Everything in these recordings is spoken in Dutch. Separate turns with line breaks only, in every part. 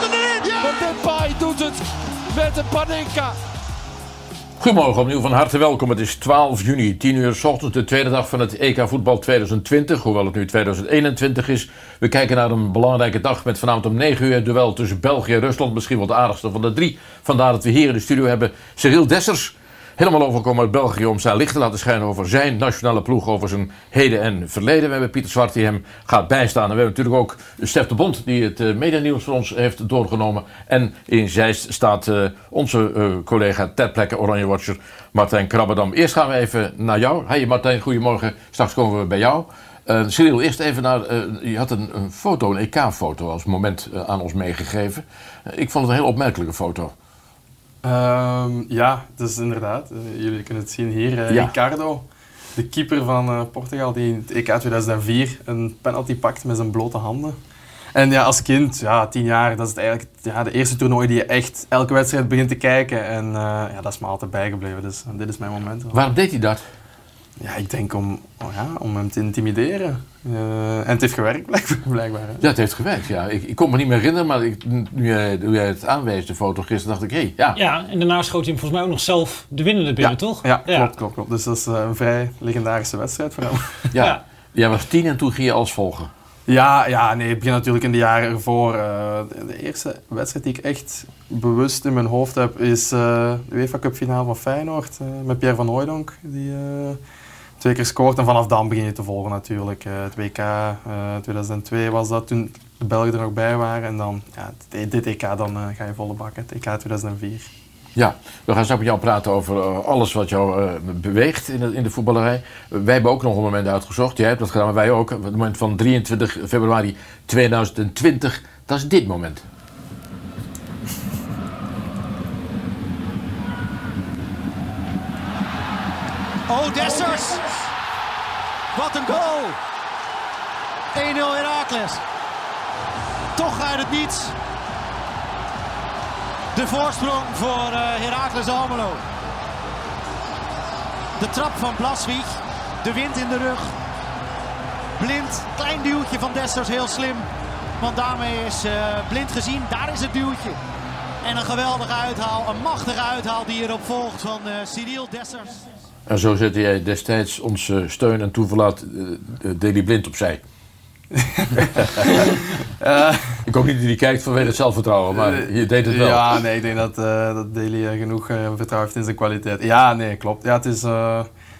Komt erin. Ja.
Depay doet het met de Panenka.
Goedemorgen, opnieuw van harte welkom. Het is 12 juni, 10 uur s ochtends, de tweede dag van het EK voetbal 2020, hoewel het nu 2021 is. We kijken naar een belangrijke dag met vanavond om 9 uur het duel tussen België en Rusland. Misschien wel de aardigste van de drie. Vandaar dat we hier in de studio hebben Cyril Dessers, helemaal overkomen uit België om zijn licht te laten schijnen over zijn nationale ploeg, over zijn heden en verleden. We hebben Pieter Zwart die hem gaat bijstaan. En we hebben natuurlijk ook Stef de Bond die het uh, medianieuws voor ons heeft doorgenomen. En in Zeist staat uh, onze uh, collega ter plekke Oranje Watcher Martijn Krabbedam. Eerst gaan we even naar jou. Hey Martijn, goedemorgen. Straks komen we bij jou. Uh, Cyril, eerst even naar. Je had een, een foto, een EK-foto als moment aan ons meegegeven. ik vond het een heel opmerkelijke foto.
Um, ja, dus inderdaad. Uh, jullie kunnen het zien hier. Uh, ja. Ricardo, de keeper van uh, Portugal, die in het EK 2004 een penalty pakt met zijn blote handen. En ja, als kind, ja, tien jaar, dat is het eigenlijk ja, de eerste toernooi die je echt elke wedstrijd begint te kijken. En ja, dat is me altijd bijgebleven. Dus dit is mijn moment.
Waarom deed hij dat?
Ja, ik denk om, oh ja, om hem te intimideren. Uh, en het heeft gewerkt, blijkbaar. Hè?
Ja, het heeft gewerkt, ja. Ik, ik kon me niet meer herinneren, maar ik, nu, jij, nu jij het aanwees, de foto gisteren, dacht ik, hé, hey, ja.
Ja, en daarna schoot hij hem volgens mij ook nog zelf de winnende binnen,
ja,
toch?
Ja, ja, klopt, klopt, klopt. Dus dat is uh, een vrij legendarische wedstrijd voor hem.
Ja, ja. jij was tien en toen ging je alles volgen.
Ja, ja, nee, het begint natuurlijk in de jaren ervoor. Uh, de eerste wedstrijd die ik echt bewust in mijn hoofd heb, is uh, de UEFA Cup finale van Feyenoord met Pierre van Hooijdonk. Die twee keer scoort en vanaf dan begin je te volgen natuurlijk. Uh, het WK uh, 2002 was dat, toen de Belgen er nog bij waren. En dan, ja, dit EK, dan uh, ga je volle bak, het EK 2004.
Ja, we gaan straks met jou praten over alles wat jou beweegt in de, in de voetballerij. wij hebben ook nog een moment uitgezocht. Jij hebt dat gedaan, maar wij ook. Het moment van 23 februari 2020. Dat is dit moment.
Oh, Dessers! Wat een goal! 1-0 Heracles. Toch uit het niets. De voorsprong voor uh, Heracles Almelo. De trap van Blaswig. De wind in de rug. Blind. Klein duwtje van Dessers. Heel slim. Want daarmee is uh, Blind gezien. Daar is het duwtje. En een geweldige uithaal. Een machtige uithaal die erop volgt van uh, Cyril Dessers.
En zo zette jij destijds onze steun en toeverlaat uh, Deli Blind opzij. uh, ik hoop niet dat hij kijkt vanwege het zelfvertrouwen, maar je deed het wel.
Ja, nee, ik denk dat, uh, dat Deli genoeg vertrouwen heeft in zijn kwaliteit. Ja, nee, klopt. Ja, het is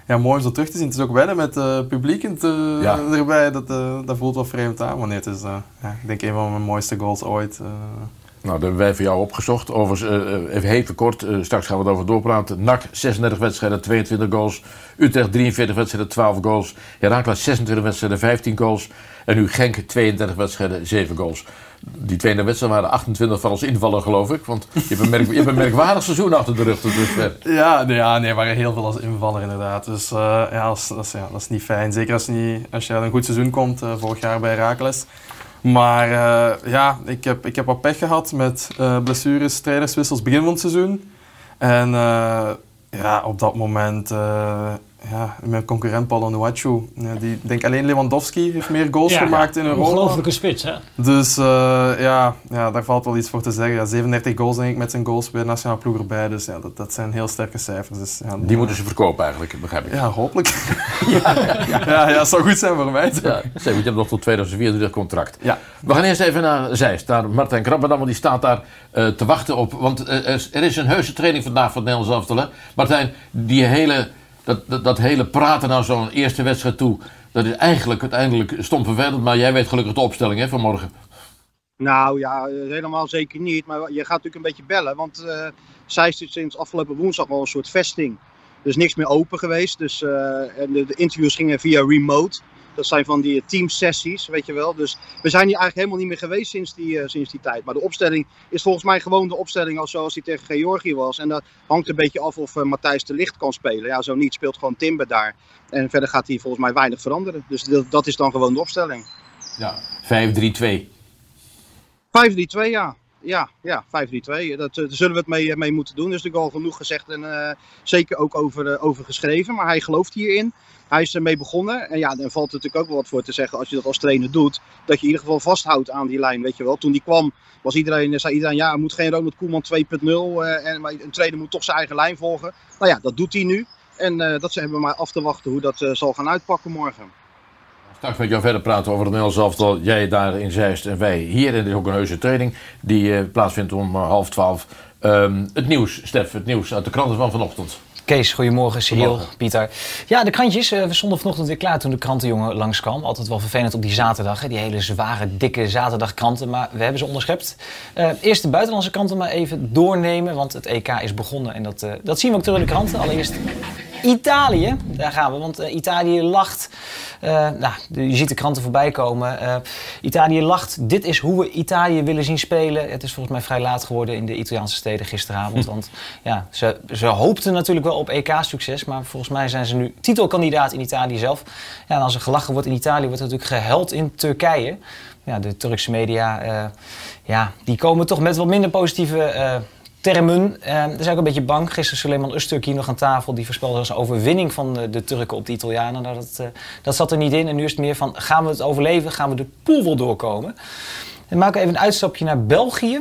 ja, mooi om zo terug te zien. Het is ook wennen met het publiek en te, ja. erbij. Dat, dat voelt wel vreemd aan. Maar nee, het is ja, ik denk een van mijn mooiste goals ooit.
Nou, dat hebben wij voor jou opgezocht. Overigens, uh, even heel kort, uh, straks gaan we het over doorpraten. NAC 36 wedstrijden, 22 goals. Utrecht 43 wedstrijden, 12 goals. Heracles 26 wedstrijden, 15 goals. En nu Genk 32 wedstrijden, 7 goals. Die 22 wedstrijden waren 28 van als invaller, geloof ik. Want je hebt een, merk, een merkwaardig seizoen achter de rug. Dus,
ja, nee, ja, nee, waren heel veel als invaller inderdaad. Dus ja, dat is, ja, dat is niet fijn. Zeker als, niet, als je een goed seizoen komt, vorig jaar bij Heracles. Maar uh, ja, ik heb, ik heb wat pech gehad met uh, blessures, trainerswissels begin van het seizoen. En uh, ja, op dat moment, ja, mijn concurrent Paul Onuachu, die denk alleen Lewandowski heeft meer goals
ja,
gemaakt in Europa.
Ongelooflijke spits, hè?
Dus ja, ja, daar valt wel iets voor te zeggen. Ja, 37 goals denk ik met zijn goals bij de nationale ploeg erbij. Dus ja, dat, dat zijn heel sterke cijfers. Dus, ja,
die moeten ze verkopen eigenlijk, begrijp ik.
Ja, hopelijk. ja, ja, ja, ja, zou goed zijn voor mij.
Ja, zeg, je hebt nog tot 2024 contract.
Ja.
We gaan eerst even naar Zeist, naar Martijn Krabberdam, want die staat daar uh, te wachten op. Want uh, er is een heuse training vandaag van het Nederlands elftal. Martijn, die hele, dat, dat, hele praten naar zo'n eerste wedstrijd toe, dat is eigenlijk uiteindelijk stom vervelend. Maar jij weet gelukkig de opstelling hè, van morgen.
Nou ja, helemaal zeker niet. Maar je gaat natuurlijk een beetje bellen, want uh, Zeist is sinds afgelopen woensdag al een soort vesting. Dus niks meer open geweest. Dus, en de, de interviews gingen via remote. Dat zijn van die teamsessies, weet je wel. Dus we zijn hier eigenlijk helemaal niet meer geweest sinds die, sinds die tijd. Maar de opstelling is volgens mij gewoon de opstelling als zoals die tegen Georgië was. En dat hangt een beetje af of Matthijs de Licht kan spelen. Ja, zo niet speelt gewoon Timber daar. En verder gaat hij volgens mij weinig veranderen. Dus dat, dat is dan gewoon de opstelling.
Ja, 5-3-2.
5-3-2, ja. Ja, ja 5-3-2. Dat, daar zullen we het mee, mee moeten doen. Er is natuurlijk al genoeg gezegd en uh, zeker ook over, uh, over geschreven. Maar hij gelooft hierin. Hij is ermee begonnen. En ja, dan valt er natuurlijk ook wel wat voor te zeggen als je dat als trainer doet. Dat je in ieder geval vasthoudt aan die lijn, weet je wel. Toen die kwam, was iedereen, zei iedereen, ja, er moet geen Ronald Koeman 2.0. Uh, en maar een trainer moet toch zijn eigen lijn volgen. Nou ja, dat doet hij nu. En dat hebben we maar af te wachten hoe dat zal gaan uitpakken morgen.
Straks met jou verder praten over het Nederlands elftal. Jij daar in Zeist en wij hier. En dit is ook een heuse training die plaatsvindt om half twaalf. Um, het nieuws, Stef, het nieuws uit de kranten van vanochtend.
Kees, goedemorgen. Cyril, Pieter. Ja, de krantjes. Uh, we stonden vanochtend weer klaar toen de krantenjongen langskwam. Altijd wel vervelend op die zaterdag. Hè? Die hele zware, dikke zaterdagkranten. Maar we hebben ze onderschept. Uh, eerst de buitenlandse kranten maar even doornemen. Want het EK is begonnen. En dat, uh, dat zien we ook terug in de kranten. Allereerst Italië. Daar gaan we. Want Italië lacht. nou, je ziet de kranten voorbij komen. Italië lacht. Dit is hoe we Italië willen zien spelen. Het is volgens mij vrij laat geworden in de Italiaanse steden gisteravond. Want ja, ze, ze hoopten natuurlijk wel op EK-succes. Maar volgens mij zijn ze nu titelkandidaat in Italië zelf. Ja, en als er gelachen wordt in Italië, wordt er natuurlijk gehuild in Turkije. Ja, de Turkse media, ja, die komen toch met wat minder positieve termen. Uh, daar zijn ook een beetje bang. Gisteren Suleiman Usturk hier nog aan tafel. Die voorspelde als overwinning van de, Turken op de Italianen. Nou, dat, dat zat er niet in. En nu is het meer van, gaan we het overleven? Gaan we de pool wel doorkomen? Dan maken even een uitstapje naar België.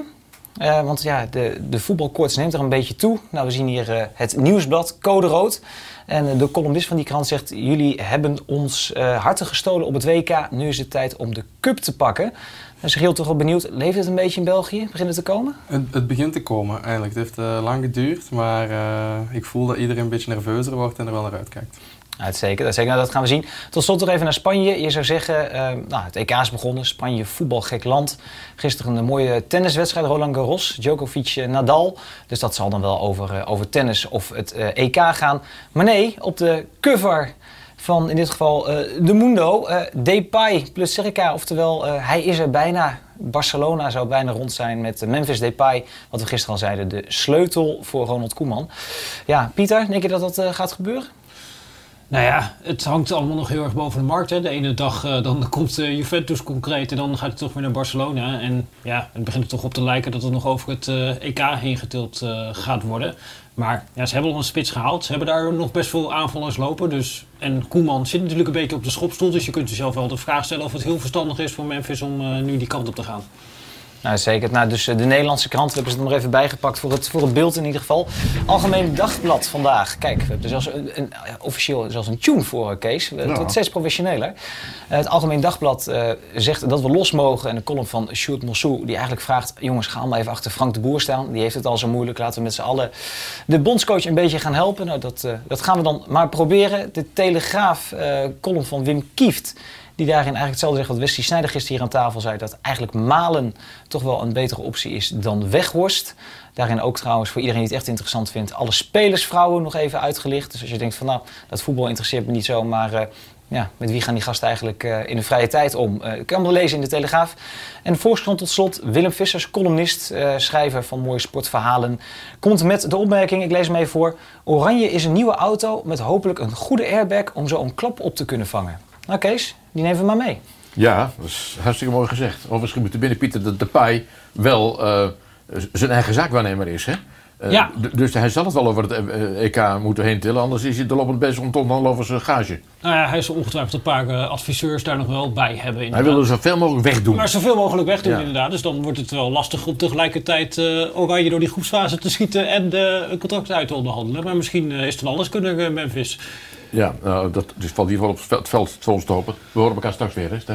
Uh, want ja, de, de voetbalkoorts neemt er een beetje toe. Nou, we zien hier uh, het nieuwsblad Code Rood. En de columnist van die krant zegt... jullie hebben ons harten gestolen op het WK. Nu is het tijd om de cup te pakken. Is heel toch wel benieuwd. Leeft het een beetje in België? Begint het te komen?
Het, het begint te komen eigenlijk. Het heeft lang geduurd. Maar ik voel dat iedereen een beetje nerveuzer wordt en er wel naar uitkijkt.
Uitstekend, uitstekend. Nou, dat gaan we zien. Tot slot nog even naar Spanje. Je zou zeggen, uh, nou, het EK is begonnen. Spanje, voetbalgek land. Gisteren een mooie tenniswedstrijd, Roland Garros. Djokovic, Nadal. Dus dat zal dan wel over, uh, over tennis of het uh, EK gaan. Maar nee, op de cover van in dit geval de Mundo, Depay plus Circa. Oftewel, hij is er bijna. Barcelona zou bijna rond zijn met Memphis Depay. Wat we gisteren al zeiden, de sleutel voor Ronald Koeman. Ja, Pieter, denk je dat dat gaat gebeuren?
Nou ja, het hangt allemaal nog heel erg boven de markt. Hè. De ene dag uh, dan komt uh, Juventus concreet en dan gaat het toch weer naar Barcelona. En ja, het begint er toch op te lijken dat het nog over het uh, EK heen getild gaat worden. Maar ja, ze hebben al een spits gehaald. Ze hebben daar nog best veel aanvallers lopen. Dus, en Koeman zit natuurlijk een beetje op de schopstoel. Dus je kunt jezelf wel de vraag stellen of het heel verstandig is voor Memphis om nu die kant op te gaan.
Nou, zeker. Nou, dus de Nederlandse krant, we hebben ze er nog even bijgepakt voor het, voor het beeld in ieder geval. Algemeen Dagblad vandaag. Kijk, we hebben er zelfs een, een, officieel zelfs een tune voor, Kees. Het wordt steeds professioneler. het Algemeen Dagblad uh, zegt dat we los mogen. En de column van Sjoerd Mossou, die eigenlijk vraagt... jongens, ga allemaal even achter Frank de Boer staan. Die heeft het al zo moeilijk. Laten we met z'n allen de bondscoach een beetje gaan helpen. Nou, dat, uh, dat gaan we dan maar proberen. De Telegraaf, uh, column van Wim Kieft... Die daarin eigenlijk hetzelfde zegt wat Wesley Snijder gisteren hier aan tafel zei. Dat eigenlijk malen toch wel een betere optie is dan weghorst. Daarin ook trouwens voor iedereen die het echt interessant vindt. Alle spelersvrouwen nog even uitgelicht. Dus als je denkt van nou, dat voetbal interesseert me niet zo. Maar uh, ja, met wie gaan die gasten eigenlijk uh, in de vrije tijd om? Uh, kan wel lezen in de Telegraaf. En Volkskrant tot slot. Willem Vissers, columnist, schrijver van mooie sportverhalen. Komt met de opmerking, ik lees hem even voor. Oranje is een nieuwe auto met hopelijk een goede airbag om zo een klap op te kunnen vangen. Nou Kees, die nemen we maar mee.
Ja, dat is hartstikke mooi gezegd. Overigens moet er binnen Pieter dat Depay wel uh, zijn eigen zaakwaarnemer is. Hè? Uh,
ja.
Dus hij zal het wel over het EK moeten heen tillen, anders is hij er lopend bezig om over zijn gage.
Nou ja, hij zal ongetwijfeld een paar uh, adviseurs daar nog wel bij hebben. Inderdaad.
Hij wil er zoveel mogelijk wegdoen.
Maar zoveel mogelijk wegdoen, ja. inderdaad. Dus dan wordt het wel lastig om tegelijkertijd uh, Oranje door die groepsfase te schieten en een contract uit te onderhandelen. Maar misschien is het dan anders kunnen, Memphis.
Ja, nou, dat dus valt hier wel op het veld voor ons te hopen. We horen elkaar straks weer. Hè,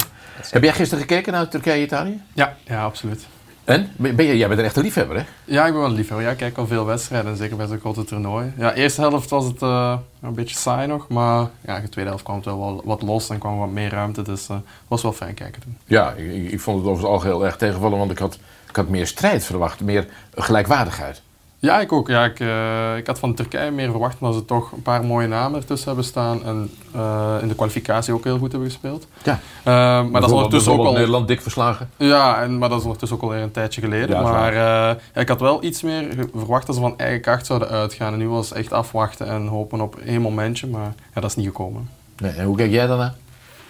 Heb jij gisteren gekeken naar Turkije-Italië?
Ja, ja, absoluut.
En? Ben je, jij bent er echt een liefhebber, hè?
Ja, ik ben wel een liefhebber. Ja, ik kijk al veel wedstrijden, zeker bij zo'n grote toernooi. Ja, de eerste helft was het uh, een beetje saai nog, maar ja, de tweede helft kwam het wel wat los en kwam wat meer ruimte, dus het uh, was wel fijn kijken toen.
Ja, ik, ik vond het over het algeheel erg tegenvallen, want ik had, ik had meer strijd verwacht, meer gelijkwaardigheid.
Ja, ik ook. Ja, ik, uh, ik had van Turkije meer verwacht, maar ze toch een paar mooie namen ertussen hebben staan. En uh, in de kwalificatie ook heel goed hebben gespeeld.
Ja.
Uh, maar dat is ondertussen ook al...
Nederland dik verslagen.
Ja, en, maar dat is ondertussen ook alweer een tijdje geleden. Ja, maar ja, ik had wel iets meer verwacht dat ze van eigen kracht zouden uitgaan. En nu was het echt afwachten en hopen op één momentje, maar ja, dat is niet gekomen.
Nee, en hoe kijk jij daarna?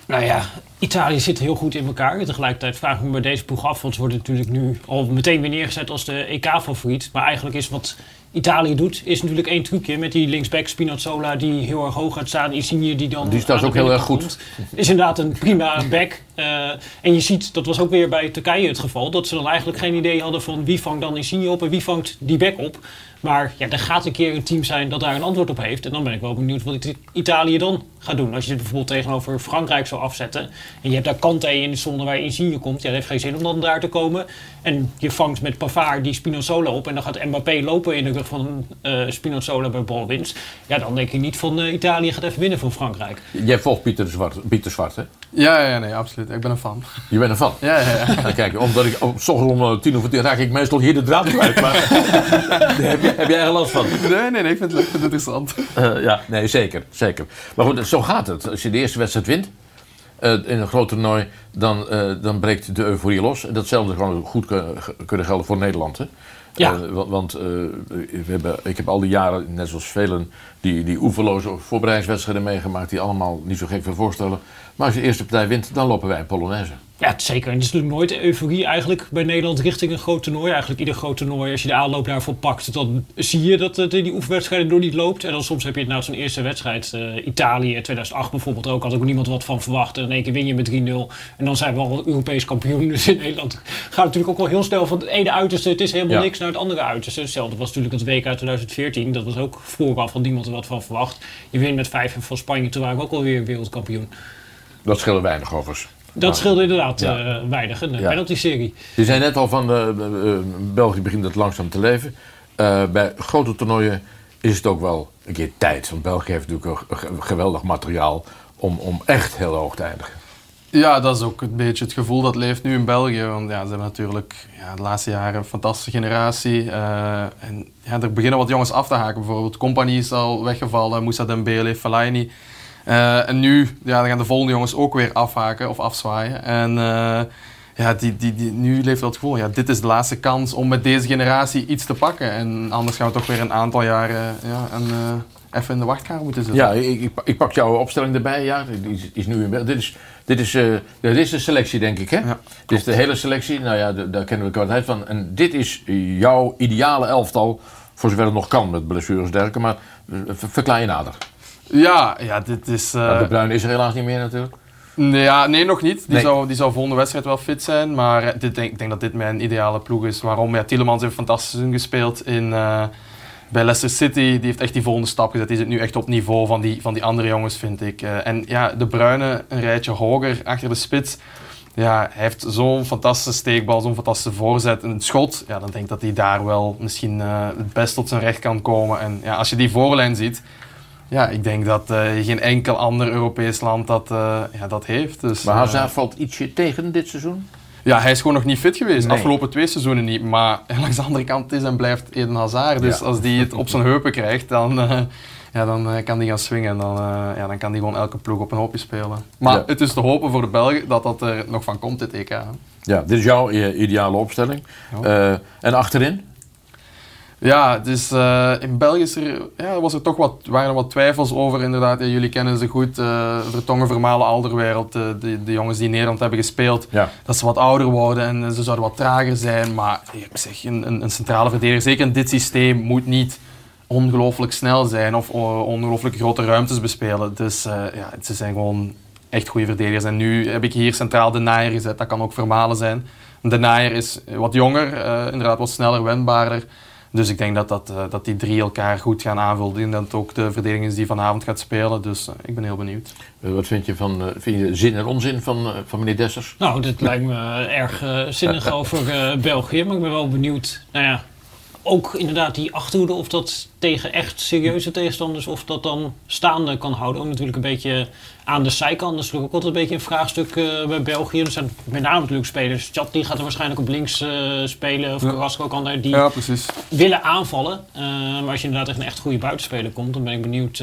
Nou ja, Italië zit heel goed in elkaar. Tegelijkertijd vraag ik me bij deze ploeg af, want ze worden natuurlijk nu al meteen weer neergezet als de EK-favoriet. Maar eigenlijk is wat Italië doet, is natuurlijk één trucje met die linksback Spinazzola die heel erg hoog gaat staan. Insigne die dan.
Die staat ook heel erg goed.
Is inderdaad een prima back. Uh, en je ziet, dat was ook weer bij Turkije het geval, dat ze dan eigenlijk geen idee hadden van wie vangt dan Insigne op en wie vangt die back op. Maar ja, er gaat een keer een team zijn dat daar een antwoord op heeft. En dan ben ik wel benieuwd wat Italië dan gaat doen. Als je het bijvoorbeeld tegenover Frankrijk zou afzetten. En je hebt daar Kante in de zone waar je Insigne komt. Ja, dat heeft geen zin om dan daar te komen. En je vangt met Pavard die Spinazzola op. En dan gaat Mbappé lopen in de rug van uh, Spinazzola bij balwinst. Ja, dan denk ik niet van uh, Italië gaat even winnen van Frankrijk.
Jij volgt Pieter Zwart, Pieter Zwart hè?
Ja, ja, nee, absoluut. Ik ben een fan.
Je bent een fan?
Ja, ja, ja.
Nou, kijk, omdat ik op om tien of tien raak ik meestal hier de draad kwijt. Maar heb, je, heb jij er last van?
Nee, nee, nee, ik vind het leuk. Ik vind het interessant.
Uh, ja, nee, zeker, zeker. Maar goed, zo gaat het. Als je de eerste wedstrijd wint, uh, in een groot toernooi, dan, uh, dan breekt de euforie los. En datzelfde gewoon goed kunnen gelden voor Nederland. Hè?
Ja.
want want we hebben, ik heb al die jaren, net zoals velen, die, die oeverloze voorbereidingswedstrijden meegemaakt, die allemaal niet zo gek veel voorstellen. Maar als je de eerste partij wint, dan lopen wij een Polonaise.
Ja, zeker. En het is natuurlijk nooit euforie eigenlijk bij Nederland richting een groot toernooi. Eigenlijk ieder groot toernooi, als je de aanloop daarvoor pakt, dan zie je dat het in die oefenwedstrijden door niet loopt. En dan soms heb je het nou zo'n eerste wedstrijd, uh, Italië 2008 bijvoorbeeld ook, had ook niemand wat van verwacht. En in één keer win je met 3-0 en dan zijn we al Europees kampioen. Dus in Nederland gaat natuurlijk ook wel heel snel van het ene uiterste, het is helemaal
Ja.
niks, naar het andere uiterste. Hetzelfde was natuurlijk het WK 2014, dat was ook vooraf had niemand er wat van verwacht. Je wint met 5 van Spanje, toen waren we ook alweer wereldkampioen.
Dat scheelde weinig overigens.
Dat scheelde inderdaad
Ja.
eh, weinig, een
Ja.
penalty-serie.
Je zei net al van eh, eh, België begint het langzaam te leven. Eh, bij grote toernooien is het ook wel een keer tijd. Want België heeft natuurlijk een ge- geweldig materiaal om, om echt heel hoog te eindigen.
Ja, dat is ook een beetje het gevoel dat leeft nu in België. Want ja, ze hebben natuurlijk ja, de laatste jaren een fantastische generatie. eh, en ja, er beginnen wat jongens af te haken. Bijvoorbeeld Compagnie is al weggevallen, Moussa Dembele, Fellaini. Eh, en nu ja, dan gaan de volgende jongens ook weer afhaken of afzwaaien. En eh, ja, die, die, die, nu leeft dat gevoel, ja, dit is de laatste kans om met deze generatie iets te pakken. En anders gaan we toch weer een aantal jaren ja, en, eh, even in de wachtkamer moeten zitten.
Ja, ik, ik, ik pak jouw opstelling erbij. Ja, die is, is nu in dit is, dit, is, eh, dit is de selectie, denk ik. Hè?
Ja,
dit is de hele selectie. Nou ja, daar kennen we de kwaliteit van. En dit is jouw ideale elftal. Voor zover het nog kan met blessures en dergelijke. Maar eh, ver- verklaar je nader.
Ja, ja, dit is... eh,
de Bruin is er helaas niet meer natuurlijk.
Nee, ja, nee, nog niet. Die,
Nee.
zou, die zou volgende wedstrijd wel fit zijn. Maar eh, dit, denk, ik denk dat dit mijn ideale ploeg is. Waarom? Ja, Tielemans heeft een fantastisch seizoen gespeeld in, eh, bij Leicester City. Die heeft echt die volgende stap gezet. Die zit nu echt op niveau van die, van die andere jongens, vind ik. En ja, De Bruyne een rijtje hoger achter de spits. Ja, hij heeft zo'n fantastische steekbal, zo'n fantastische voorzet en schot. Ja, dan denk ik dat hij daar wel misschien het best tot zijn recht kan komen. En ja, als je die voorlijn ziet, ja, ik denk dat eh, geen enkel ander Europees land dat, eh, ja, dat heeft. Dus,
Maar
eh,
Hazard valt ietsje tegen dit seizoen.
ja, hij is gewoon nog niet fit geweest. De
Nee.
afgelopen twee seizoenen niet. Maar langs de andere kant is en blijft Eden Hazard. Dus
Ja.
als die het op zijn heupen krijgt, dan, eh, ja, dan eh, kan die gaan swingen. En dan, eh, ja, dan kan die gewoon elke ploeg op een hoopje spelen. Maar
Ja.
het is te hopen voor de Belgen dat dat er nog van komt, dit EK.
Ja, dit is jouw eh, ideale opstelling.
Ja.
Eh, en achterin?
Ja, dus in België is er, ja, was er toch wat, waren er wat twijfels over. Inderdaad, ja, jullie kennen ze goed. eh Vertongen, Vermalen, Alderwereld. eh, de, de jongens die in Nederland hebben gespeeld.
Ja.
Dat ze wat ouder worden en ze zouden wat trager zijn. Maar ik zeg, een, een, een centrale verdediger, zeker in dit systeem, moet niet ongelooflijk snel zijn of ongelooflijk grote ruimtes bespelen. Dus ja, ze zijn gewoon echt goede verdedigers. En nu heb ik hier centraal de Naaier gezet. Dat kan ook Vermalen zijn. De Naaier is wat jonger, inderdaad wat sneller, wendbaarder. Dus ik denk dat, dat, eh, dat die drie elkaar goed gaan aanvullen. Denk dat het ook de verdediging is die vanavond gaat spelen. Dus eh, ik ben heel benieuwd.
Eh, wat vind je van eh, vind je zin en onzin van, eh, van meneer Dessers?
Nou, dit lijkt me erg eh, zinnig over eh, België. Maar ik ben wel benieuwd. Nou ja, ook inderdaad die achterhoede, of dat tegen echt serieuze tegenstanders, of dat dan staande kan houden. Ook natuurlijk een beetje aan de zijkant. Dat is natuurlijk ook altijd een beetje een vraagstuk eh, bij België. Er zijn met name natuurlijk spelers. Chatli gaat er waarschijnlijk op links eh, spelen, of
Ja.
Carrasco kan daar, die
Ja, precies.
willen aanvallen. Eh, maar als je inderdaad echt een echt goede buitenspeler komt, dan ben ik benieuwd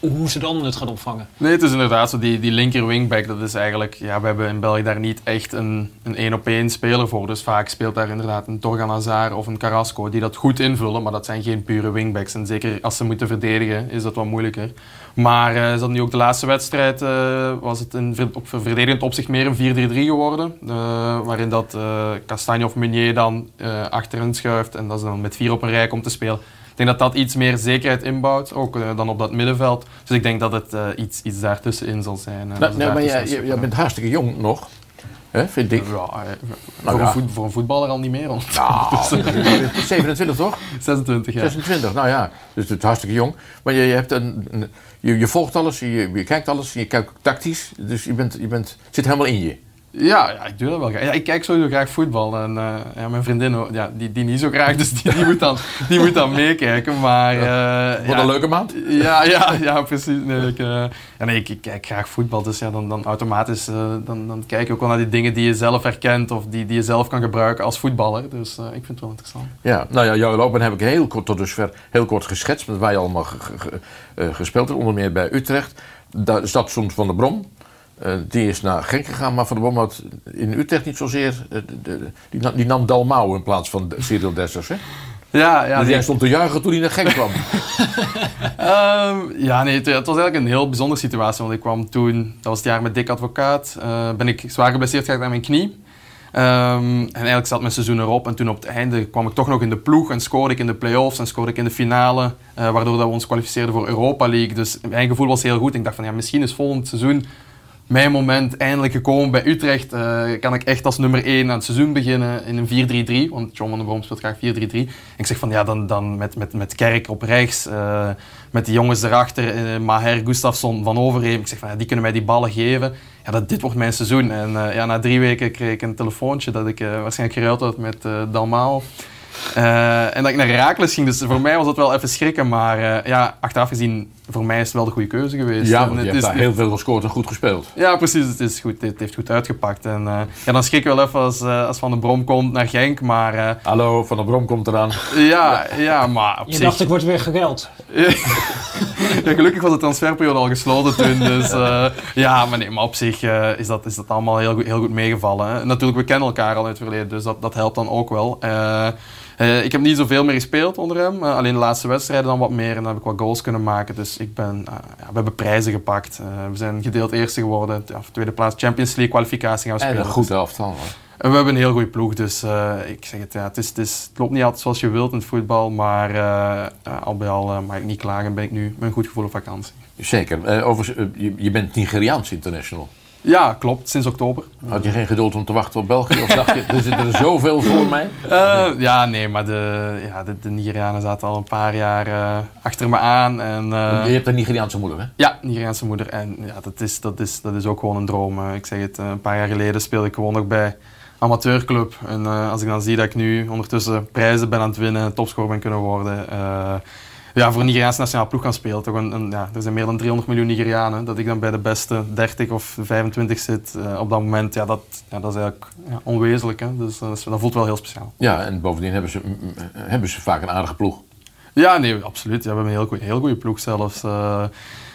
hoe ze dan het gaan opvangen.
Nee, het is inderdaad zo. Die, die linker wingback, dat is eigenlijk... Ja, we hebben in België daar niet echt een een één-op-één speler voor. Dus vaak speelt daar inderdaad een Torgan Hazard of een Carrasco die dat goed invullen. Maar dat zijn geen pure wingbacks. En zeker als ze moeten verdedigen, is dat wat moeilijker. Maar eh, is dat nu ook de laatste wedstrijd, eh, was het in, op verdedigend opzicht meer een 4-3-3 geworden. Eh, waarin dat eh Castagne of Meunier dan achterin schuift en dat ze dan met vier op een rij komt te spelen. Ik denk dat dat iets meer zekerheid inbouwt, ook eh, dan op dat middenveld. Dus ik denk dat het eh, iets, iets daartussenin zal zijn. eh,
Nou, nee, maar jij, jij bent hartstikke jong nog, hè, vind ik.
Ja,
Nou
voor,
ja.
Een voet- voor een voetballer al niet meer. hoor.
Nou, 27 toch?
26 jaar.
26, nou ja, dus het is hartstikke jong. Maar je, je, hebt een, een- je, je volgt alles, je, je kijkt alles, je kijkt ook tactisch. Dus je, bent, je bent, zit helemaal in je.
Ja, ja, ik doe dat wel graag. Ja, ik kijk sowieso graag voetbal. En eh, ja, mijn vriendin, ja, die, die niet zo graag, dus die, die moet dan, die moet dan meekijken. Maar, eh,
Wat een leuke maand.
Ja, ja, ja precies. Nee, ik, eh, nee, ik, ik kijk graag voetbal, dus ja, dan, dan automatisch dan, dan kijk je ook wel naar die dingen die je zelf herkent of die, die je zelf kan gebruiken als voetballer. Dus ik vind het wel interessant.
Ja, nou ja, jouw loopbaan heb ik heel kort tot dusver heel kort geschetst. Met waar je allemaal ge- ge- ge- gespeeld hebt, onder meer bij Utrecht. Daar zat soms Van der Brom. Eh, die is naar Genk gegaan, maar Van der Brom had in Utrecht niet zozeer... eh, de- de- die, nam- die nam Dalmau in plaats van Cyril Dessers, hè?
Ja, ja,
dus jij stond te juichen toen hij naar Genk kwam.
Ehm, ja, nee, het, het was eigenlijk een heel bijzondere situatie. Want ik kwam toen, dat was het jaar met Dick Advocaat, eh, ben ik zwaar geblesseerd geraakt aan mijn knie. Ehm, en eigenlijk zat mijn seizoen erop. En toen op het einde kwam ik toch nog in de ploeg en scoorde ik in de play-offs en scoorde ik in de finale. waardoor dat we ons kwalificeerden voor Europa League. Dus mijn gevoel was heel goed. Ik dacht van ja, misschien is volgend seizoen mijn moment eindelijk gekomen bij Utrecht. eh, kan ik echt als nummer 1 aan het seizoen beginnen in een 4-3-3. Want John van der Brom speelt graag 4-3-3. En ik zeg van ja, dan, dan met, met, met Kerk op rechts, eh, met die jongens erachter, eh, Maher, Gustafsson, Van Overheem. Ik zeg van ja, die kunnen mij die ballen geven. Ja, dat, dit wordt mijn seizoen. En ja, na drie weken kreeg ik een telefoontje dat ik waarschijnlijk geruild had met Dalmau. Eh, en dat ik naar Herakles ging, dus voor mij was dat wel even schrikken. Maar ja, achteraf gezien, voor mij is het wel de goede keuze geweest.
ja,
En
want je
het
hebt
is-
daar heel veel gescoord en goed gespeeld.
ja, precies. Het, is goed, het heeft goed uitgepakt. En, eh, ja, dan schrik je wel even als, eh, als Van den Brom komt naar Genk. Maar eh,
Hallo, Van der Brom komt eraan.
ja, ja, maar op
Je
zich...
dacht, ik word weer gereld.
ja, gelukkig was de transferperiode al gesloten toen. Dus eh, ja, maar, nee, maar op zich eh, is, dat, is dat allemaal heel goed, heel goed meegevallen. hè. Natuurlijk, we kennen elkaar al uit het verleden, dus dat, dat helpt dan ook wel. Eh, ik heb niet zoveel meer gespeeld onder hem. eh, alleen de laatste wedstrijden dan wat meer. En dan heb ik wat goals kunnen maken. Dus ik ben, eh, ja, we hebben prijzen gepakt. We zijn gedeeld eerste geworden. Ja, tweede plaats Champions League kwalificatie gaan we
En
spelen.
een goed elftal.
En we hebben een heel goede ploeg, dus ik zeg het, ja, het, is, het, is, het loopt niet altijd zoals je wilt in het voetbal, maar al bij al mag ik niet klagen en ben ik nu met een goed gevoel op vakantie.
Zeker. Eh, je, je bent Nigeriaans international.
Ja, klopt, sinds oktober.
Had je geen geduld om te wachten op België? Of dacht je, er zitten er zoveel voor mij?
Eh, ja, nee, maar de, ja, de, de Nigerianen zaten al een paar jaar eh, achter me aan. En, eh,
je hebt een Nigeriaanse moeder, hè?
Ja, Nigeriaanse moeder. En ja, dat is, dat is, dat is ook gewoon een droom. Ik zeg het, een paar jaar geleden speelde ik gewoon nog bij amateurclub. En als ik dan zie dat ik nu ondertussen prijzen ben aan het winnen, topscorer ben kunnen worden. Eh, ja, voor een Nigeriaanse nationale ploeg gaan spelen. Toch een, een- ja, er zijn meer dan 300 miljoen Nigerianen. Dat ik dan bij de beste 30 of 25 zit eh, op dat moment, ja, dat, ja, dat is eigenlijk ja, onwezenlijk. Hè? Dus dat, is- dat voelt wel heel speciaal.
Ja, en bovendien hebben ze, mm, hebben ze vaak een aardige ploeg.
Ja, nee, absoluut. Ja, we hebben een heel, goeie- heel goede ploeg zelfs. eh.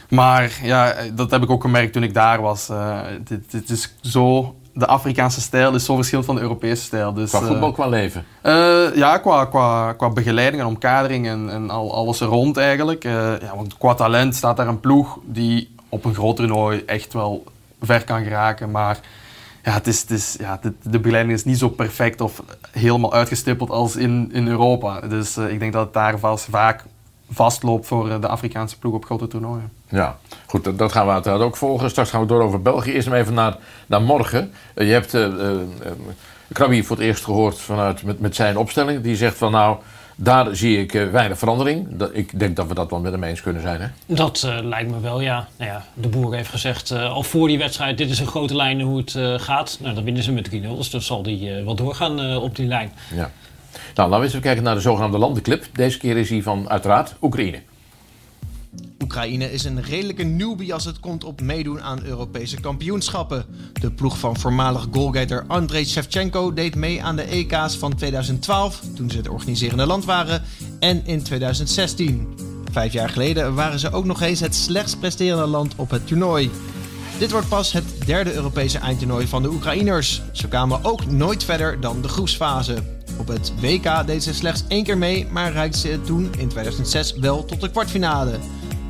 maar ja, dat heb ik ook gemerkt toen ik daar was. eh, dit, dit is zo, de Afrikaanse stijl is zo verschillend van de Europese stijl. Dus,
Qua
eh,
voetbal, qua leven.
eh, ja, qua, qua, qua begeleiding en omkadering en, en al, alles er rond eigenlijk. Eh, ja, want qua talent staat daar een ploeg die op een groot toernooi echt wel ver kan geraken. Maar ja, het is, het is, ja, de, de begeleiding is niet zo perfect of helemaal uitgestippeld als in, in Europa. Dus ik denk dat het daar vast, vaak vastloopt voor de Afrikaanse ploeg op grote toernooien.
Ja, goed, dat, dat gaan we uiteraard ook volgen. Straks gaan we door over België. Eerst maar even naar, naar morgen. Eh, je hebt eh eh, eh, Krabi voor het eerst gehoord vanuit, met, met zijn opstelling. Die zegt van nou, daar zie ik weinig verandering. Ik denk dat we dat wel met hem eens kunnen zijn. Hè?
Dat lijkt me wel, ja. Nou ja. De boer heeft gezegd al voor die wedstrijd, dit is een grote lijn hoe het gaat. Nou, dan winnen ze met 3-0, dus dan zal die wel doorgaan op die lijn.
Ja. Nou, laten we eens even kijken naar de zogenaamde landenclip. Deze keer is hij van, uiteraard, Oekraïne.
Oekraïne is een redelijke newbie als het komt op meedoen aan Europese kampioenschappen. De ploeg van voormalig goalgetter Andrei Shevchenko deed mee aan de EK's van 2012, toen ze het organiserende land waren, en in 2016. Vijf jaar geleden waren ze ook nog eens het slechtst presterende land op het toernooi. Dit wordt pas het derde Europese eindtoernooi van de Oekraïners. Ze kwamen ook nooit verder dan de groepsfase. Op het WK deed ze slechts één keer mee, maar reikte ze toen in 2006 wel tot de kwartfinale.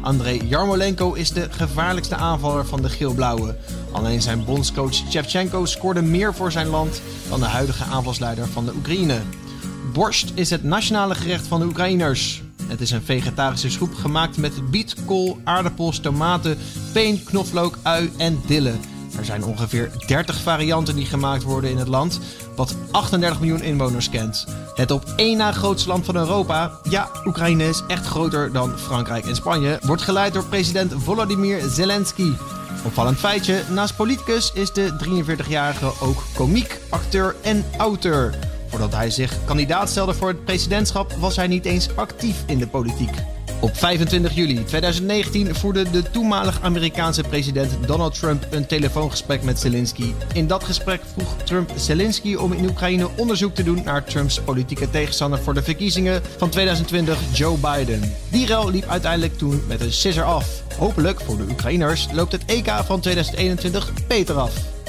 Andrei Jarmolenko is de gevaarlijkste aanvaller van de geel-blauwe. Alleen zijn bondscoach Shevchenko scoorde meer voor zijn land dan de huidige aanvalsleider van de Oekraïne. Borst is het nationale gerecht van de Oekraïners. Het is een vegetarische soep gemaakt met biet, kool, aardappels, tomaten, peen, knoflook, ui en dille. Er zijn ongeveer 30 varianten die gemaakt worden in het land, wat 38 miljoen inwoners kent. Het op één na grootste land van Europa, ja, Oekraïne is echt groter dan Frankrijk en Spanje, wordt geleid door president Volodymyr Zelensky. Opvallend feitje, naast politicus is de 43-jarige ook komiek, acteur en auteur. Voordat hij zich kandidaat stelde voor het presidentschap was hij niet eens actief in de politiek. Op 25 juli 2019 voerde de toenmalig Amerikaanse president Donald Trump een telefoongesprek met Zelensky. In dat gesprek vroeg Trump Zelensky om in Oekraïne onderzoek te doen naar Trumps politieke tegenstander voor de verkiezingen van 2020, Joe Biden. Die rel liep uiteindelijk toen met een scissor af. Hopelijk voor de Oekraïners loopt het EK van 2021 beter af.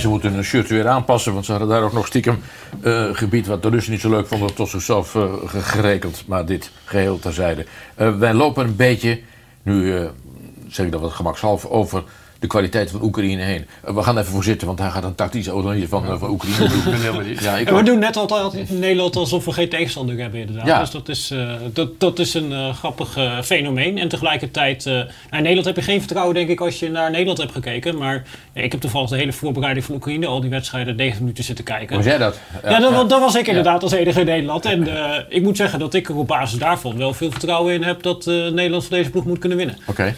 Ze moeten hun shirt weer aanpassen, want ze hadden daar ook nog stiekem uh, gebied wat de Russen niet zo leuk vonden tot zichzelf uh, gerekeld. Maar dit geheel terzijde. Uh, wij lopen een beetje, nu zeg ik dat wat gemakshalve, over de kwaliteit van Oekraïne heen. we gaan even voor zitten, want hij gaat een tactische analyse van, van Oekraïne doen.
ja, ik we doen net altijd in Nederland alsof we geen tegenstander hebben inderdaad. Ja. Dus dat is, uh, dat, dat is een uh, grappig uh, fenomeen. En tegelijkertijd, naar Nederland heb je geen vertrouwen denk ik als je naar Nederland hebt gekeken. Maar ja, ik heb toevallig de hele voorbereiding van Oekraïne, al die wedstrijden, 90 minuten zitten kijken.
Was jij dat?
Ja, ja, dat, dat, was ik inderdaad als enige in Nederland. En ik moet zeggen dat ik er op basis daarvan wel veel vertrouwen in heb dat Nederland voor deze ploeg moet kunnen winnen.
Oké.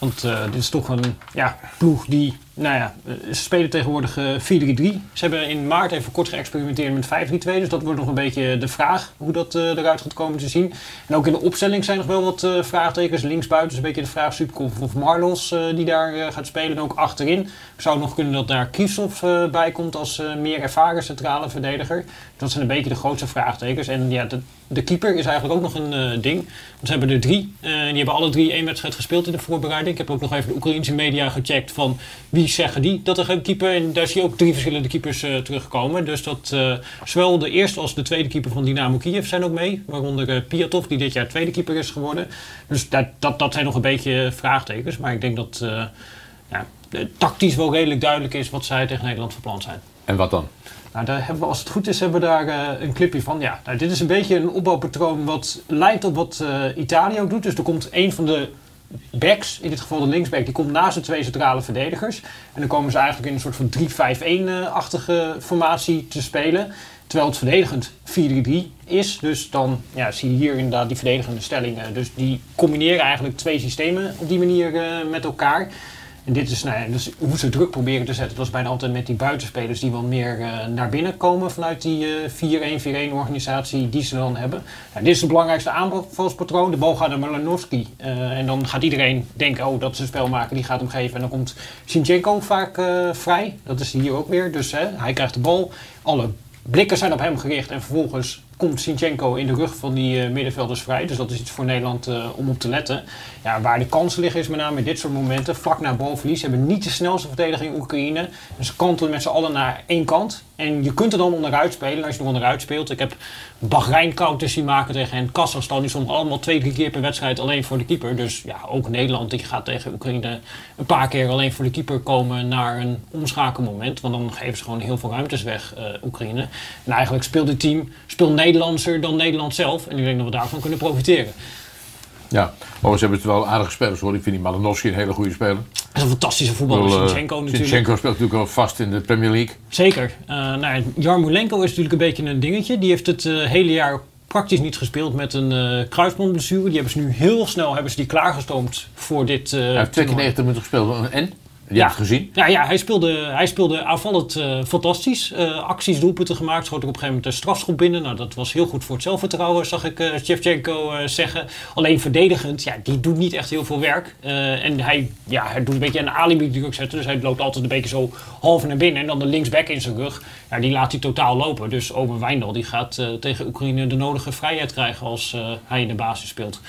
Want uh, dit is toch een ja, ploeg die, nou ja, ze spelen tegenwoordig uh, 4-3-3. Ze hebben in maart even kort geëxperimenteerd met 5-3-2. Dus dat wordt nog een beetje de vraag hoe dat uh, eruit gaat komen te zien. En ook in de opstelling zijn nog wel wat vraagtekens. Linksbuiten is een beetje de vraag Subkov of Marlos die daar gaat spelen. En ook achterin zou het nog kunnen dat daar Kiesov bij komt als meer ervaren centrale verdediger. Dat zijn een beetje de grootste vraagtekens. En ja, de, de keeper is eigenlijk ook nog een ding. Want ze hebben er drie. en die hebben alle drie één wedstrijd gespeeld in de voorbereiding. Ik heb ook nog even de Oekraïnse media gecheckt van wie zeggen die dat er geen keeper. En daar zie je ook drie verschillende keepers uh, terugkomen. Dus dat uh, zowel de eerste als de tweede keeper van Dynamo Kiev zijn ook mee. Waaronder uh, Piatov, die dit jaar tweede keeper is geworden. Dus dat, dat, dat zijn nog een beetje vraagtekens. Maar ik denk dat ja, tactisch wel redelijk duidelijk is wat zij tegen Nederland verpland zijn.
En wat dan?
Nou, daar hebben we, als het goed is, hebben we daar uh, een clipje van. Ja, nou, dit is een beetje een opbouwpatroon wat lijkt op wat uh, Italië ook doet. Dus er komt een van de backs, in dit geval de linksback, die komt naast de twee centrale verdedigers. En dan komen ze eigenlijk in een soort van 3-5-1-achtige formatie te spelen. Terwijl het verdedigend 4-3-3 is. Dus dan ja, zie je hier inderdaad die verdedigende stellingen. Dus die combineren eigenlijk twee systemen op die manier uh, met elkaar. En dit is, nou dus hoe ze druk proberen te zetten. Dat is bijna altijd met die buitenspelers die wel meer uh, naar binnen komen vanuit die uh, 4-1-4-1 organisatie die ze dan hebben. Nou, dit is het belangrijkste aanvalspatroon. De bal gaat naar Malanowski. Uh, en dan gaat iedereen denken, oh dat is een spelmaker, die gaat hem geven. En dan komt Sinchenko vaak vrij. Dat is hier ook weer. Dus hij krijgt de bal. Alle blikken zijn op hem gericht en vervolgens komt Sinchenko in de rug van die uh, middenvelders vrij. Dus dat is iets voor Nederland uh, om op te letten. Ja, waar de kansen liggen is met name in dit soort momenten. Vlak na balverlies. Ze hebben niet de snelste verdediging in Oekraïne. Dus ze kantelen met z'n allen naar één kant. En je kunt er dan onderuit spelen als je er onderuit speelt. Ik heb Bahrein counters zien maken tegen hen. Kazachstan die soms allemaal twee, drie keer per wedstrijd alleen voor de keeper. Dus ja, ook Nederland die gaat tegen Oekraïne een paar keer alleen voor de keeper komen naar een omschakelmoment. Want dan geven ze gewoon heel veel ruimtes weg, uh, Oekraïne. En eigenlijk speelt het team, speelt Nederlandser dan Nederland zelf. En ik denk dat we daarvan kunnen profiteren.
Ja, oh, ze hebben het wel aardige spelers hoor. Ik vind die Malinowski een hele goede speler.
Dat is een fantastische voetballer, uh, Sinchenko natuurlijk.
Sinchenko speelt natuurlijk wel vast in de Premier League.
Zeker. Uh, nou, Jarmolenko is natuurlijk een beetje een dingetje. Die heeft het uh, hele jaar praktisch niet gespeeld met een uh, kruisbandblessure. Die hebben ze nu heel snel hebben ze die klaargestoomd voor dit.
Hij heeft 92 minuten gespeeld. En? Je hebt het gezien?
Ja, ja hij, speelde, hij speelde aanvallend eh, fantastisch. Eh, acties, doelpunten gemaakt. Schoot ook op een gegeven moment een strafschop binnen. Nou, dat was heel goed voor het zelfvertrouwen, zag ik uh, Shevchenko zeggen. Alleen verdedigend, ja, die doet niet echt heel veel werk. en hij, ja, hij doet een beetje een alibi druk zetten. Dus hij loopt altijd een beetje zo half naar binnen. En dan de linksback in zijn rug. Ja, die laat hij totaal lopen. Dus Wijndal die gaat tegen Oekraïne de nodige vrijheid krijgen als hij in de basis speelt.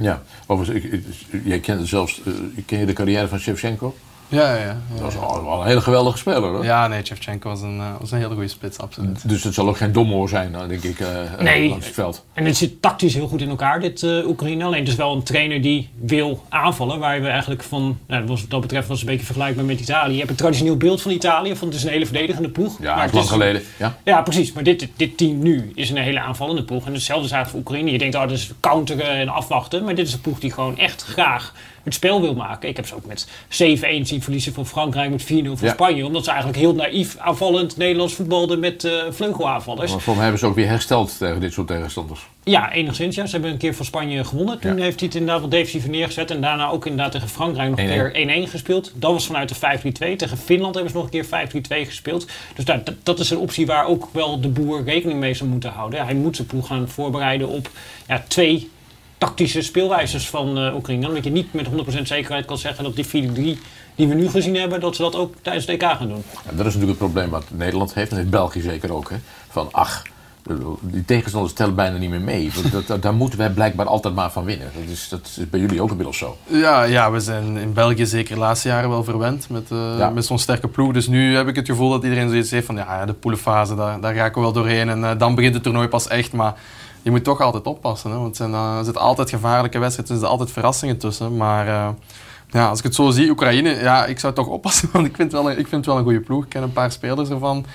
Ja, overigens, ik, ik, jij kent zelfs, ken je de carrière van Shevchenko?
Ja, ja. ja
dat was al, een hele geweldige speler, hoor.
Ja, nee, Shevchenko was een, uh, was een hele goede spits, absoluut.
Dus het zal ook geen domhoor zijn, denk ik, uh,
nee.
langs het veld.
En het zit tactisch heel goed in elkaar, dit uh, Oekraïne. Alleen het is wel een trainer die wil aanvallen, waar we eigenlijk van, nou, wat dat betreft was het een beetje vergelijkbaar met Italië. Je hebt een traditioneel beeld van Italië, van het is een hele verdedigende ploeg.
Ja, maar lang geleden. Ja,
ja precies. Maar dit, dit team nu is een hele aanvallende ploeg. En hetzelfde is eigenlijk voor Oekraïne. Je denkt, oh, dat is counteren en afwachten. Maar dit is een ploeg die gewoon echt graag het spel wil maken. Ik heb ze ook met 7-1 zien verliezen van Frankrijk, met 4-0 van ja. Spanje. Omdat ze eigenlijk heel naïef aanvallend Nederlands voetbalden met uh, vleugelaanvallers.
Maar voor mij hebben ze ook weer hersteld tegen dit soort tegenstanders.
Ja, enigszins. Ja. Ze hebben een keer van Spanje gewonnen. Toen heeft hij het inderdaad wat defensief neergezet. En daarna ook inderdaad tegen Frankrijk nog een keer 1-1 gespeeld. Dat was vanuit de 5-3-2. Tegen Finland hebben ze nog een keer 5-3-2 gespeeld. Dus dat, dat is een optie waar ook wel de boer rekening mee zou moeten houden. Hij moet zijn ploeg gaan voorbereiden op ja, twee tactische speelwijzes van uh, Oekraïne. Omdat je niet met 100% zekerheid kan zeggen dat die 4-3 die we nu gezien hebben, dat ze dat ook tijdens de EK gaan doen.
Ja, dat is natuurlijk het probleem wat Nederland heeft en heeft België zeker ook. Hè? Van ach, die tegenstanders tellen bijna niet meer mee. Dat, dat, daar moeten wij blijkbaar altijd maar van winnen. Dat is, dat is bij jullie ook inmiddels zo.
Ja, ja, we zijn in België zeker de laatste jaren wel verwend met, uh, met zo'n sterke ploeg. Dus nu heb ik het gevoel dat iedereen zoiets heeft van ja, de poelenfase, daar, daar raken we wel doorheen. En uh, dan begint het toernooi pas echt. Maar je moet toch altijd oppassen. Hè? Want uh, er zitten altijd gevaarlijke wedstrijden, er zitten altijd verrassingen tussen. Maar uh, ja, als ik het zo zie, Oekraïne, ja, ik zou toch oppassen. Want ik vind, wel ik vind wel een goede ploeg. Ik ken een paar spelers ervan.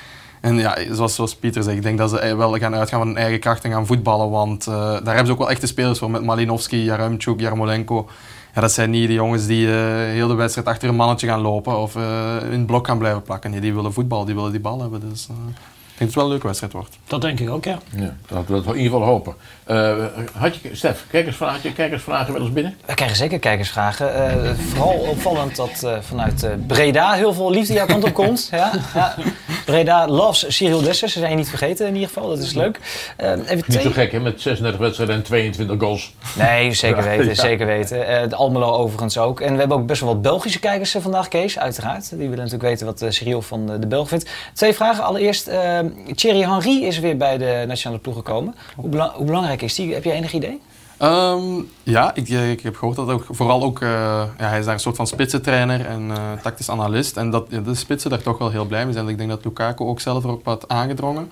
En ja, zoals, zoals Pieter zegt, ik denk dat ze wel gaan uitgaan van hun eigen kracht en gaan voetballen. Want daar hebben ze ook wel echte spelers voor. Met Malinowski, Jaremchuk, Jarmolenko. Ja, dat zijn niet de jongens die uh, heel de wedstrijd achter een mannetje gaan lopen of uh, in het blok gaan blijven plakken. Nee, die willen voetbal, die willen die bal hebben. Dus, dat het wel een leuke wedstrijd wordt.
Dat denk ik ook, ja.
ja dat we dat in ieder geval hopen. Uh, had je, Stef, kijkersvragen, kijkersvragen wel eens binnen?
We krijgen zeker kijkersvragen. Uh, vooral opvallend dat uh, vanuit Breda heel veel liefde jouw kant op komt. ja, ja. Breda loves Cyril Dessers, ze zijn je niet vergeten in ieder geval. Dat is leuk.
even niet zo gek hè, met 36 wedstrijden en 22 goals.
Nee, zeker weten, ja. zeker weten. de Almelo overigens ook. En we hebben ook best wel wat Belgische kijkers vandaag, Kees, uiteraard. Die willen natuurlijk weten wat Cyril van de Belg vindt. Twee vragen. Allereerst... Thierry Henry is weer bij de nationale ploeg gekomen. Hoe, hoe belangrijk is die? Heb je enig idee?
Um, ja, ik, ik, heb gehoord dat ook, vooral ook, uh, ja, hij is daar een soort van spitsentrainer en uh, tactisch analist. En dat de spitsen daar toch wel heel blij mee zijn. Ik denk dat Lukaku ook zelf er ook wat aangedrongen.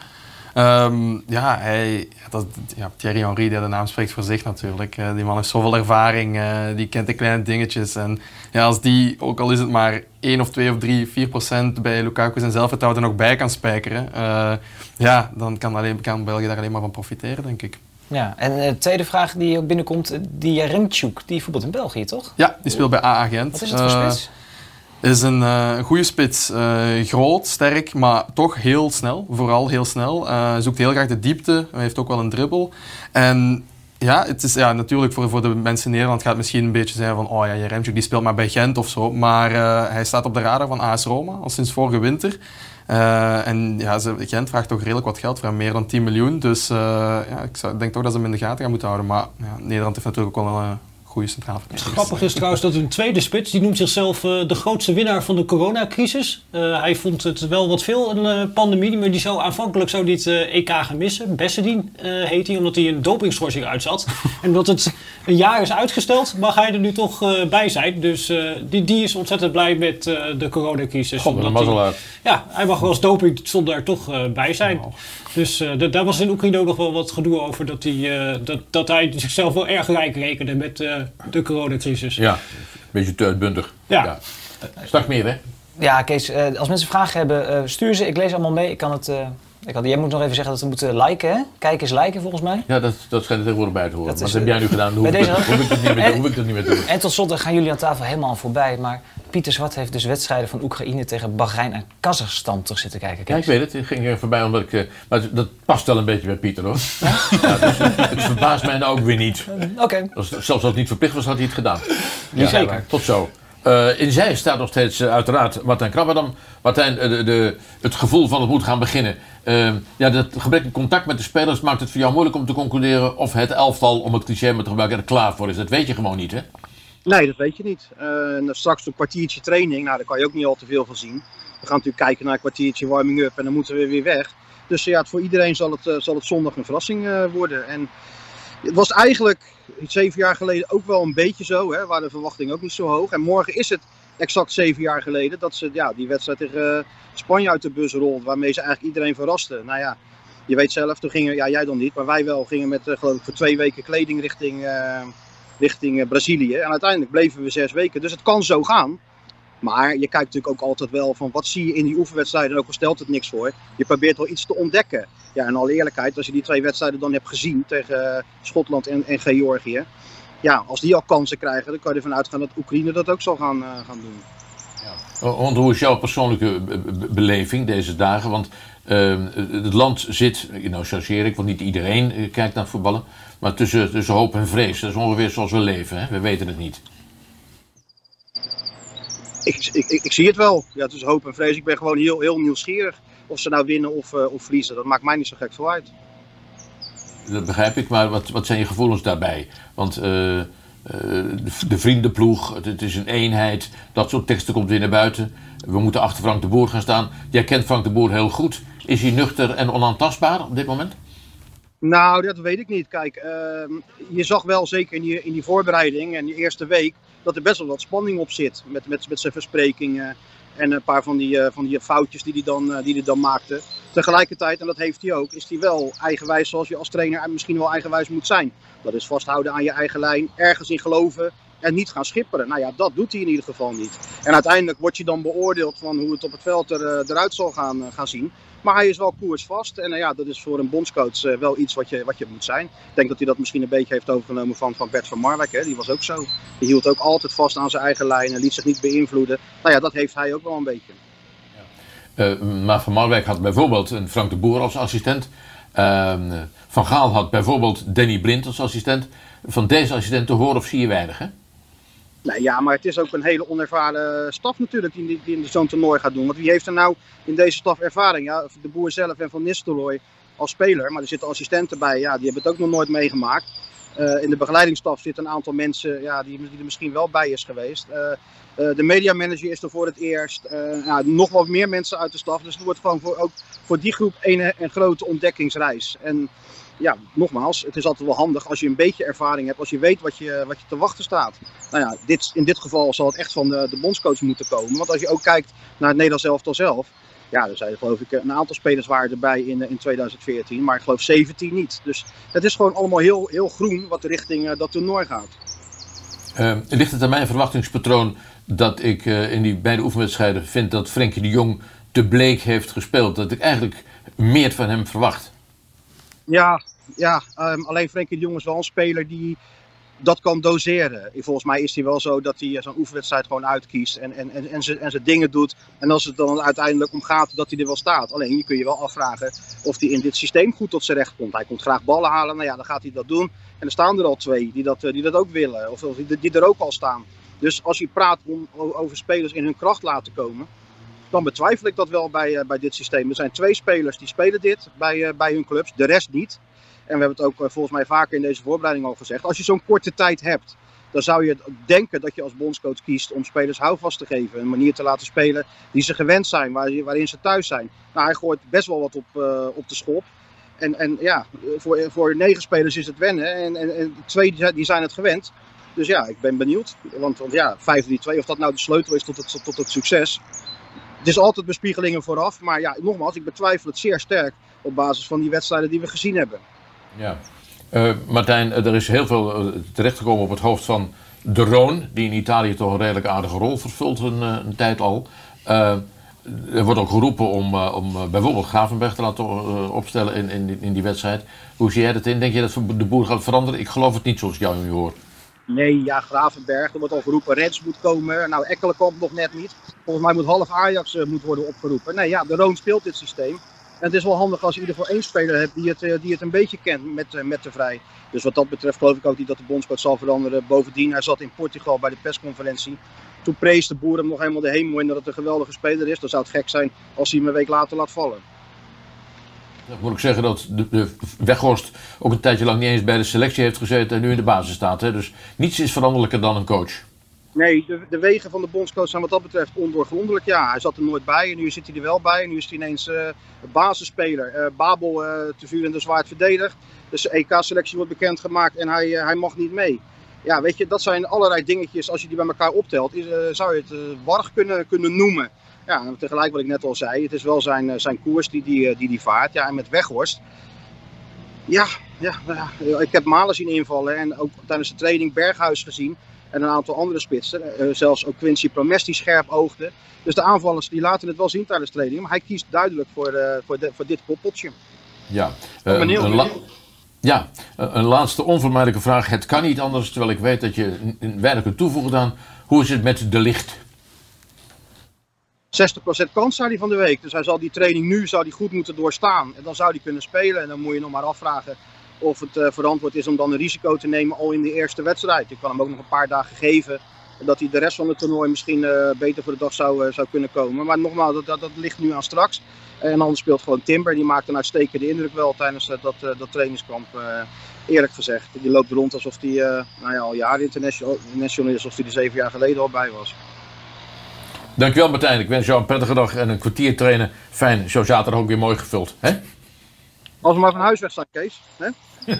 Um, ja, hij, dat, ja, Thierry Henry, de naam spreekt voor zich natuurlijk. Uh, die man heeft zoveel ervaring, uh, die kent de kleine dingetjes. En ja, als die, ook al is het maar 1 of 2 of 3, 4 procent bij Lukaku zijn zelfvertrouwen er nog bij kan spijkeren, uh, ja, dan kan, alleen, kan België daar alleen maar van profiteren, denk ik.
Ja, en de tweede vraag die ook binnenkomt, die Jaremchuk, die voetbalt in België, toch?
Ja, die speelt bij AA Gent.
Wat is het voor spits?
Is een uh, goede spits. Uh, groot, sterk, maar toch heel snel. Vooral heel snel. Uh, zoekt heel graag de diepte. Hij heeft ook wel een dribbel. En ja, het is ja, natuurlijk voor, voor de mensen in Nederland gaat het misschien een beetje zijn van oh ja, Jeremtjuk die speelt maar bij Gent of zo. Maar hij staat op de radar van AS Roma al sinds vorige winter. en ja, ze, Gent vraagt toch redelijk wat geld voor hem, meer dan 10 miljoen. Dus ja, ik zou, denk toch dat ze hem in de gaten gaan moeten houden. Maar ja, Nederland heeft natuurlijk ook wel een goede centraal
Grappig is trouwens dat een tweede spits, die noemt zichzelf uh, de grootste winnaar van de coronacrisis. Uh, hij vond het wel wat veel, een uh, pandemie, maar die zou aanvankelijk zou dit EK gaan missen. Bessedien heet hij, omdat hij een dopingschorsing uitzat. en omdat het een jaar is uitgesteld, mag hij er nu toch bij zijn. Dus die, die is ontzettend blij met de coronacrisis.
God, uit.
Ja, hij mag wel als doping zonder er toch bij zijn. Oh. Dus daar was in Oekraïne ook nog wel wat gedoe over dat hij, dat, dat hij zichzelf wel erg rijk rekende met de coronacrisis.
Ja, een beetje te uitbundig. Ja. ja. Straks meer, hè?
Ja, Kees, als mensen vragen hebben, stuur ze. Ik lees allemaal mee. Ik kan het ik had, jij moet nog even zeggen dat we moeten liken, hè? Kijk eens liken volgens mij.
Ja, dat, dat schijnt er tegenwoordig bij te horen. Wat heb jij nu gedaan? Hoe, deze... hoef, ik het niet meer, hoef ik het niet meer te doen.
En tot slot gaan jullie aan tafel helemaal voorbij. Maar Pieter Zwart heeft dus wedstrijden van Oekraïne tegen Bahrein en Kazachstan terug zitten kijken.
Kijk. Ja, ik weet het. Ik ging er voorbij omdat ik... Eh, maar dat past wel een beetje bij Pieter, hoor. Ja? ja dus, het verbaast mij nou ook weer niet.
Oké. Okay.
Zelfs als het niet verplicht was, had hij het gedaan.
Ja, zeker.
Tot zo. Uh, in zij staat nog steeds uh, uiteraard Martijn Krabberdam. Martijn, uh, de, de, het gevoel van het moet gaan beginnen. Ja, dat gebrek aan contact met de spelers maakt het voor jou moeilijk om te concluderen of het elftal, om het cliché maar te gebruiken, er klaar voor is. Dat weet je gewoon niet, hè?
Nee, dat weet je niet. straks een kwartiertje training, nou, daar kan je ook niet al te veel van zien. We gaan natuurlijk kijken naar een kwartiertje warming-up en dan moeten we weer weg. Dus ja, voor iedereen zal het, zal het zondag een verrassing worden. En het was eigenlijk zeven jaar geleden ook wel een beetje zo. Hè, waar de verwachting ook niet zo hoog. En morgen is het exact zeven jaar geleden dat ze ja, die wedstrijd tegen uh, Spanje uit de bus rolt. Waarmee ze eigenlijk iedereen verrasten. Nou ja, je weet zelf, toen gingen, ja jij dan niet, maar wij wel gingen met uh, geloof ik voor twee weken kleding richting, uh, richting Brazilië. En uiteindelijk bleven we zes weken. Dus het kan zo gaan. Maar je kijkt natuurlijk ook altijd wel van wat zie je in die oefenwedstrijden, ook al stelt het niks voor. Je probeert wel iets te ontdekken. Ja, en alle eerlijkheid, als je die twee wedstrijden dan hebt gezien tegen Schotland en, en Georgië. Ja, als die al kansen krijgen, dan kan je ervan uitgaan dat Oekraïne dat ook zal gaan, uh, gaan doen.
Ja. Want hoe is jouw persoonlijke beleving deze dagen? Want uh, het land zit, nou chargeer ik, want niet iedereen uh, kijkt naar voetballen. Maar tussen, tussen hoop en vrees, dat is ongeveer zoals we leven. Hè? We weten het niet
ik, ik, ik, zie het wel. Ja, het is hoop en vrees. Ik ben gewoon heel, heel nieuwsgierig of ze nou winnen of, uh, of verliezen. Dat maakt mij niet zo gek veel uit.
Dat begrijp ik, maar wat, wat zijn je gevoelens daarbij? Want uh, uh, de vriendenploeg, het, is een eenheid, dat soort teksten komt weer naar buiten. We moeten achter Frank de Boer gaan staan. Jij kent Frank de Boer heel goed. Is hij nuchter en onaantastbaar op dit moment?
Nou, dat weet ik niet. Kijk, ehm, je zag wel zeker in die, in die voorbereiding en die eerste week dat er best wel wat spanning op zit met, met, met zijn versprekingen. En een paar van die, uh, van die foutjes die hij, dan, die hij dan maakte. Tegelijkertijd, en dat heeft hij ook, is hij wel eigenwijs zoals je als trainer misschien wel eigenwijs moet zijn. Dat is vasthouden aan je eigen lijn, ergens in geloven en niet gaan schipperen. Nou ja, dat doet hij in ieder geval niet. En uiteindelijk word je dan beoordeeld van hoe het op het veld er, uh, eruit zal gaan, gaan zien. Maar hij is wel koersvast. En uh, ja, dat is voor een bondscoach wel iets wat je, wat je moet zijn. Ik denk dat hij dat misschien een beetje heeft overgenomen van, van Bert van Marwijk. Hè. Die was ook zo. Die hield ook altijd vast aan zijn eigen lijn en liet zich niet beïnvloeden. Nou ja, dat heeft hij ook wel een beetje.
Uh, maar Van Marwijk had bijvoorbeeld een Frank de Boer als assistent. Ehm, van Gaal had bijvoorbeeld Danny Blind als assistent. Van deze assistent te horen of zie je weinig?
Nee, ja, maar het is ook een hele onervaren staf natuurlijk die, die zo'n toernooi gaat doen. Want wie heeft er nou in deze staf ervaring? Ja, de boer zelf en Van Nistelrooy als speler. Maar er zitten assistenten bij, ja, die hebben het ook nog nooit meegemaakt. Uh, in de begeleidingsstaf zitten een aantal mensen ja, die, die, er misschien wel bij is geweest. Uh, de mediamanager is er voor het eerst. Ja, nog wat meer mensen uit de staf. Dus het wordt gewoon voor, ook voor die groep een, een grote ontdekkingsreis. En ja, nogmaals, het is altijd wel handig als je een beetje ervaring hebt, als je weet wat je, wat je te wachten staat. Nou ja, dit, in dit geval zal het echt van de, de bondscoach moeten komen. Want als je ook kijkt naar het Nederlands elftal zelf, ja, er zijn geloof ik een aantal spelers waren erbij in, in 2014, maar ik geloof 17 niet. Dus het is gewoon allemaal heel, heel groen wat richting uh, dat toernooi gaat.
Uh, ligt het aan mijn verwachtingspatroon dat ik uh, in die beide oefenwedstrijden vind dat Frenkie de Jong te bleek heeft gespeeld? Dat ik eigenlijk meer van hem verwacht?
Ja, ja um, alleen Frenkie de Jong is wel een speler die dat kan doseren. Volgens mij is hij wel zo dat hij zo'n oefenwedstrijd gewoon uitkiest en, en, en, en, zijn, en dingen doet. En als het dan uiteindelijk om gaat, dat hij er wel staat. Alleen je kun je wel afvragen of hij in dit systeem goed tot zijn recht komt. Hij komt graag ballen halen, nou ja, dan gaat hij dat doen. En er staan er al twee die dat, die dat ook willen, of, of die, die er ook al staan. Dus als je praat om, over spelers in hun kracht laten komen, dan betwijfel ik dat wel bij, uh, bij dit systeem. Er zijn twee spelers die spelen dit bij, uh, bij hun clubs, de rest niet. En we hebben het ook uh, volgens mij vaker in deze voorbereiding al gezegd. Als je zo'n korte tijd hebt, dan zou je denken dat je als bondscoach kiest om spelers houvast te geven. Een manier te laten spelen die ze gewend zijn, waar, waarin ze thuis zijn. Nou, hij gooit best wel wat op, op de schop. En, en ja, voor, voor negen spelers is het wennen. En, en, en twee die zijn het gewend. Dus ja, ik ben benieuwd. Want, want ja, 5-3-2, of dat nou de sleutel is tot het, tot het succes. Het is altijd bespiegelingen vooraf. Maar ja, nogmaals, ik betwijfel het zeer sterk op basis van die wedstrijden die we gezien hebben.
Ja. Uh, Martijn, er is heel veel terechtgekomen op het hoofd van de Roon, die in Italië toch een redelijk aardige rol vervult een, een tijd al. Er wordt ook geroepen om, om bijvoorbeeld Gravenberg te laten opstellen in, in, in die wedstrijd. Hoe zie jij dat in? Denk je dat de boer gaat veranderen? Ik geloof het niet zoals jou nu hoor.
Nee, ja, Gravenberg. Er wordt al geroepen, Rens moet komen. Nou, Ekkelenkamp nog net niet. Volgens mij moet half Ajax uh, moet worden opgeroepen. Nee, ja, de Roon speelt dit systeem. En het is wel handig als je in ieder geval één speler hebt die het, uh, die het een beetje kent met, uh, met de Vrij. Dus wat dat betreft geloof ik ook niet dat de bondscoach zal veranderen. Bovendien, hij zat in Portugal bij de persconferentie. toen prees de boer hem nog helemaal de hemel in dat het een geweldige speler is. Dan zou het gek zijn als hij hem een week later laat vallen.
Dan moet ik zeggen dat de, de Weghorst ook een tijdje lang niet eens bij de selectie heeft gezeten en nu in de basis staat. Hè? Dus niets is veranderlijker dan een coach.
Nee, de, de wegen van de bondscoach zijn wat dat betreft ondoorgrondelijk. Ja, hij zat er nooit bij en nu zit hij er wel bij. En nu is hij ineens uh, basisspeler. Uh, Babel uh, te vuur en de zwaard verdedigd. Dus de EK-selectie wordt bekendgemaakt en hij, hij mag niet mee. Ja, weet je, dat zijn allerlei dingetjes. Als je die bij elkaar optelt, is, zou je het warrig kunnen, kunnen noemen. Ja, en tegelijk wat ik net al zei, het is wel zijn, zijn koers die die, die, die vaart. Ja, en met Weghorst, ja, ja, ja, ik heb Malen zien invallen en ook tijdens de training Berghuis gezien. En een aantal andere spitsen. Uh, zelfs ook Quincy Promes die scherp oogde. Dus de aanvallers die laten het wel zien tijdens training. Maar hij kiest duidelijk voor, uh, voor, de, voor dit koppeltje.
Ja, uh, een, la ja, een laatste onvermijdelijke vraag. Het kan niet anders, terwijl ik weet dat je weinig kunt toevoegen aan. Hoe is het met de licht?
60% kans zou hij van de week. Dus hij zal die training nu zou die goed moeten doorstaan. En dan zou hij kunnen spelen. En dan moet je nog maar afvragen of het uh, verantwoord is om dan een risico te nemen al in de eerste wedstrijd. Ik kan hem ook nog een paar dagen geven dat hij de rest van het toernooi misschien uh, beter voor de dag zou, uh, zou kunnen komen. Maar nogmaals, dat, dat, ligt nu aan straks. En anders speelt gewoon Timber. Die maakt een uitstekende indruk wel tijdens dat, dat trainingskamp. eerlijk gezegd. Die loopt rond alsof hij nou ja, al jaren international is. Alsof hij er zeven jaar geleden al bij was.
Dankjewel Martijn. Ik wens jou een prettige dag en een kwartier trainen. Fijn, zo zaterdag ook weer mooi gevuld. Hè?
Als we maar van huis weg zijn, Kees. Hè?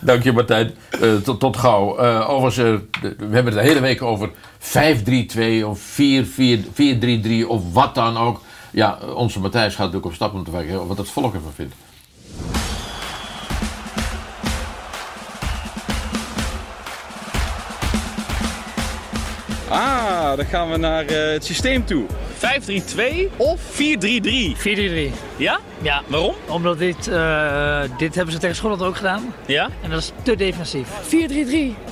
Dank je Martijn. Uh, tot, tot gauw. Uh, overigens, uh, we hebben het de hele week over 5-3-2 of 4-4-3 of wat dan ook. Ja, onze Matthijs gaat natuurlijk op stap om te kijken wat het volk ervan vindt.
Ah, dan gaan we naar het systeem toe. 5-3-2 of 4-3-3?
4-3-3.
Ja?
Ja.
Waarom?
Omdat dit, uh, dit hebben ze tegen Schotland ook gedaan.
Ja?
En dat is te defensief.
4-3-3.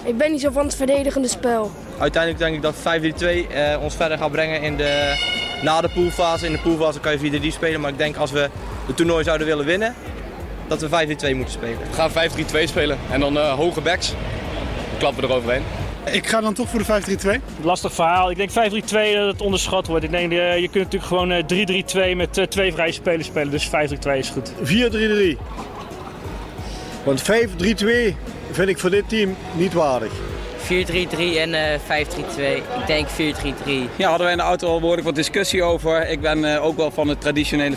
Ik ben niet zo van het verdedigende spel.
Uiteindelijk denk ik dat 5-3-2 uh, ons verder gaat brengen in de, na de poolfase. In de poolfase kan je 4-3 spelen, maar ik denk als we het toernooi zouden willen winnen, dat we 5-3-2 moeten spelen.
We gaan 5-3-2 spelen en dan uh, hoge backs. Klappen we eroverheen.
Ik ga dan toch voor de 5-3-2.
Lastig verhaal. Ik denk 5-3-2 dat het onderschat wordt. Ik denk, uh, je kunt natuurlijk gewoon 3-3-2 met uh, twee vrije spelers spelen. Dus 5-3-2 is goed.
4-3-3. Want 5-3-2 vind ik voor dit team niet waardig.
4-3-3 en uh, 5-3-2. Ik denk 4-3-3.
Ja, hadden wij in de auto al behoorlijk wat discussie over. Ik ben uh, ook wel van het traditionele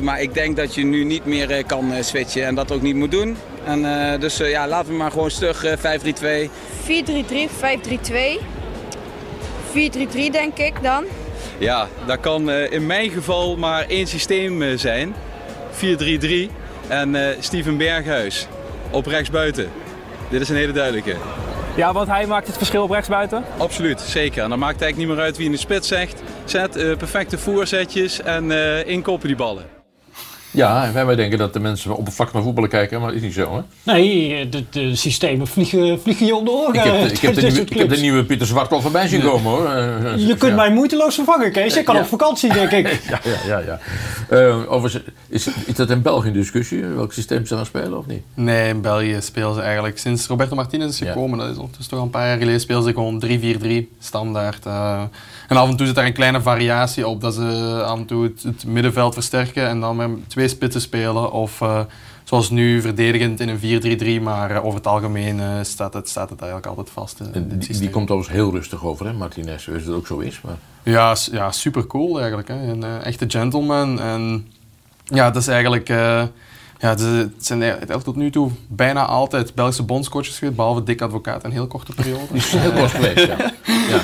4-3-3. Maar ik denk dat je nu niet meer uh, kan switchen en dat ook niet moet doen. En, dus ja, laten we maar gewoon stug 5-3-2.
4-3-3, 5-3-2. 4-3-3 denk ik dan.
Ja, dat kan in mijn geval maar één systeem zijn. 4-3-3 en Steven Berghuis op rechtsbuiten. Dit is een hele duidelijke.
Ja, want hij maakt het verschil op rechtsbuiten?
Absoluut, zeker. En dan maakt het eigenlijk niet meer uit wie in de spits zegt. Zet perfecte voerzetjes en inkopen die ballen.
Ja, wij denken dat de mensen op een vlak naar voetballen kijken, maar dat is niet zo, hè?
Nee, de, de systemen vliegen, vliegen je om de oren.
Ik heb, ik heb, de, nieuwe, ik heb de nieuwe Pieter Zwart al voorbij zien komen, hoor. Uh,
je kunt mij moeiteloos vervangen, Kees. Ik kan ja. op vakantie, denk ik.
ja, ja, ja. ja. Uh, overigens, is, is dat in België een discussie? Welk systeem ze gaan spelen, of niet?
Nee, in België spelen ze eigenlijk sinds Roberto Martinez is gekomen. Dat is ondertussen toch al een paar jaar geleden. Spelen ze gewoon 3-4-3, standaard. Uh, en af en toe zit daar een kleine variatie op. Dat ze af en toe het, het middenveld versterken en dan met twee spitsen spelen. Of uh, zoals nu verdedigend in een 4-3-3. Maar uh, over het algemeen uh, staat, het, staat het eigenlijk altijd vast.
die, die komt overigens heel rustig over, hè, Martinez. Is dat ook zo is? Maar...
Ja, ja, super cool eigenlijk. Hè. Een echte gentleman. En ja, dat is eigenlijk... Ja, het zijn tot nu toe bijna altijd Belgische bondscoaches geweest, behalve Dick Advocaat een heel korte periode.
Die is heel kort geweest, ja.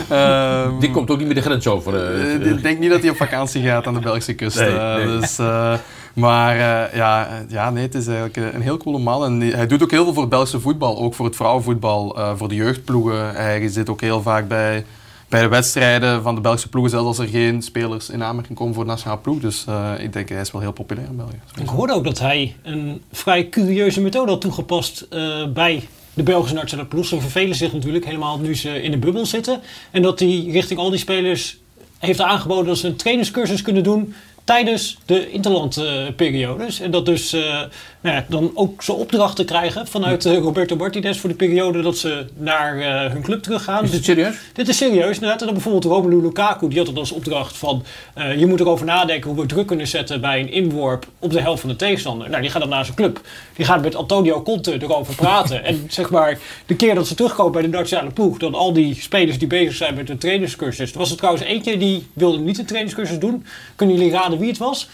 ja. Um, die komt ook niet meer de grens over.
Uh, ik denk niet dat hij op vakantie gaat aan de Belgische kust. Nee, nee. Dus, uh, maar uh, ja, ja, nee, het is eigenlijk een heel coole man. En hij doet ook heel veel voor het Belgische voetbal, ook voor het vrouwenvoetbal, voor de jeugdploegen. Hij zit ook heel vaak bij bij de wedstrijden van de Belgische ploegen, zelfs als er geen spelers in aanmerking komen voor de nationale ploeg. Dus uh, ik denk hij is wel heel populair in België.
Ik hoorde ook dat hij een vrij curieuze methode had toegepast uh, bij de Belgische nationale ploeg. Ze vervelen zich natuurlijk helemaal nu ze in de bubbel zitten. En dat hij richting al die spelers heeft aangeboden dat ze een trainerscursus kunnen doen tijdens de interlandperiodes. en dat dus uh, nou ja, dan ook zo opdrachten krijgen vanuit uh, Roberto Martinez voor de periode dat ze naar uh, hun club teruggaan.
Is dit serieus?
Dit is serieus, inderdaad. En dan bijvoorbeeld Romelu Lukaku, die had het als opdracht van... je moet erover nadenken hoe we druk kunnen zetten bij een inworp op de helft van de tegenstander. Nou, die gaat dan naar zijn club. Die gaat met Antonio Conte erover praten. en zeg maar, de keer dat ze terugkomen bij de nationale ploeg... dan al die spelers die bezig zijn met de trainingscursus. Er was er trouwens eentje die wilde niet de trainingscursus doen. Kunnen jullie raden wie het was?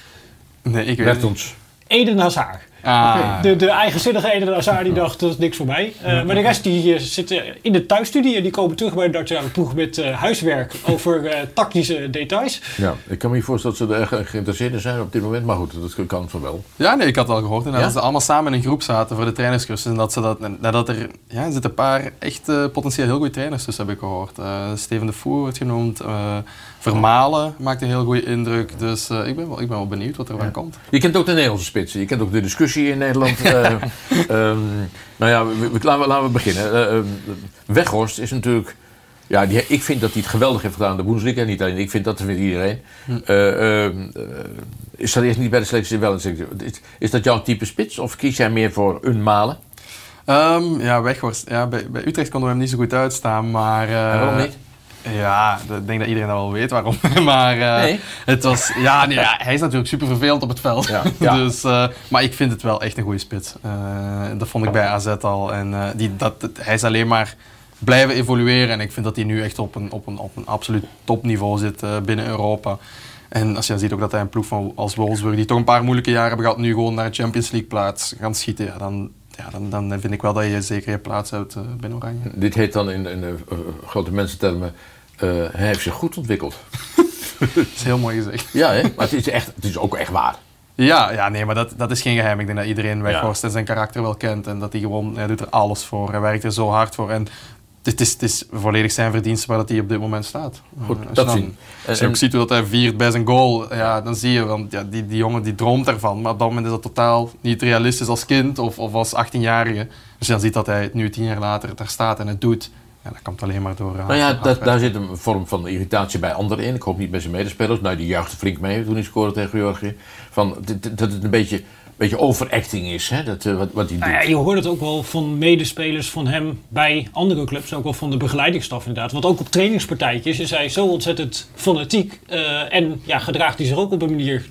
Nee, ik weet
het niet.
Eden Hazard.
Ah.
De, de eigenzinnige Eden Hazard die dacht, dat is niks voor mij. Uh, maar de rest die uh, zitten in de thuisstudie en die komen terug bij de nationale ploeg met uh, huiswerk over tactische details.
Ja, ik kan me niet voorstellen dat ze er echt geïnteresseerd in zijn op dit moment, maar goed, dat kan van wel.
Ja, nee, ik had het al gehoord. En ja? dat ze allemaal samen in een groep zaten voor de trainerscursus en dat ze dat, nadat er, ja, er zitten een paar echt potentieel heel goede trainers tussen, heb ik gehoord. Steven de Voer wordt genoemd. Vermalen maakt een heel goede indruk. Dus uh, ik, ben wel, ik ben wel benieuwd wat er van komt.
Je kent ook de Nederlandse spitsen. Je kent ook de discussie in Nederland. uh, um, nou ja, we, we, laten, we, laten we beginnen. Uh, Weghorst is natuurlijk... Ja, die, ik vind dat hij het geweldig heeft gedaan in de Bundesliga. Niet alleen ik vind dat, vindt iedereen. Hm. is dat eerst niet bij de selectie wel is, is dat jouw type spits? Of kies jij meer voor een Malen?
Um, ja, Weghorst. Ja, bij, bij Utrecht konden we hem niet zo goed uitstaan. Maar,
waarom niet?
Ja, ik denk dat iedereen dat wel weet waarom. maar uh, nee. het was, ja, nee, ja, hij is natuurlijk super vervelend op het veld. Ja, ja. dus, uh, maar ik vind het wel echt een goede spits. Uh, dat vond ik bij AZ al. En die, dat, hij is alleen maar blijven evolueren. En ik vind dat hij nu echt op een, op een, op een absoluut topniveau zit binnen Europa. En als je dan ziet ook dat hij een ploeg van, als Wolfsburg, die toch een paar moeilijke jaren hebben gehad, nu gewoon naar de Champions League plaats gaan schieten, ja, dan, ja, dan, dan vind ik wel dat je zeker je plaats hebt binnen Oranje.
Dit heet dan in, in uh, grote mensentermen uh, hij heeft zich goed ontwikkeld.
dat is heel mooi gezegd.
Ja, hè? maar het is, echt, het is ook echt waar.
Ja, ja nee, maar dat, dat is geen geheim. Ik denk dat iedereen Weghorst ja. en zijn karakter wel kent. En dat hij gewoon, hij doet er alles voor. Hij werkt er zo hard voor. En het is, het is volledig zijn verdienste waar dat hij op dit moment staat.
Goed, als dat
dan,
zien.
Als je ook ziet hoe dat hij viert bij zijn goal, ja, dan zie je, want ja, die, die jongen die droomt ervan. Maar op dat moment is dat totaal niet realistisch als kind of, of als 18-jarige. Dus je dan ziet dat hij het nu tien jaar later daar staat en het doet. Ja, dat komt alleen maar door.
Nou ja, dat, daar zit een vorm van irritatie bij anderen in. Ik hoop niet bij zijn medespelers. Nou, die juichte flink mee toen hij scoorde tegen Georgië. Van, dat het een beetje, beetje overacting is, hè? Dat, wat, wat hij
nou
doet.
Ja, je hoort het ook wel van medespelers van hem bij andere clubs. Ook wel van de begeleidingsstaf inderdaad. Want ook op trainingspartijtjes is hij zo ontzettend fanatiek. Uh, en ja, gedraagt hij zich ook op een manier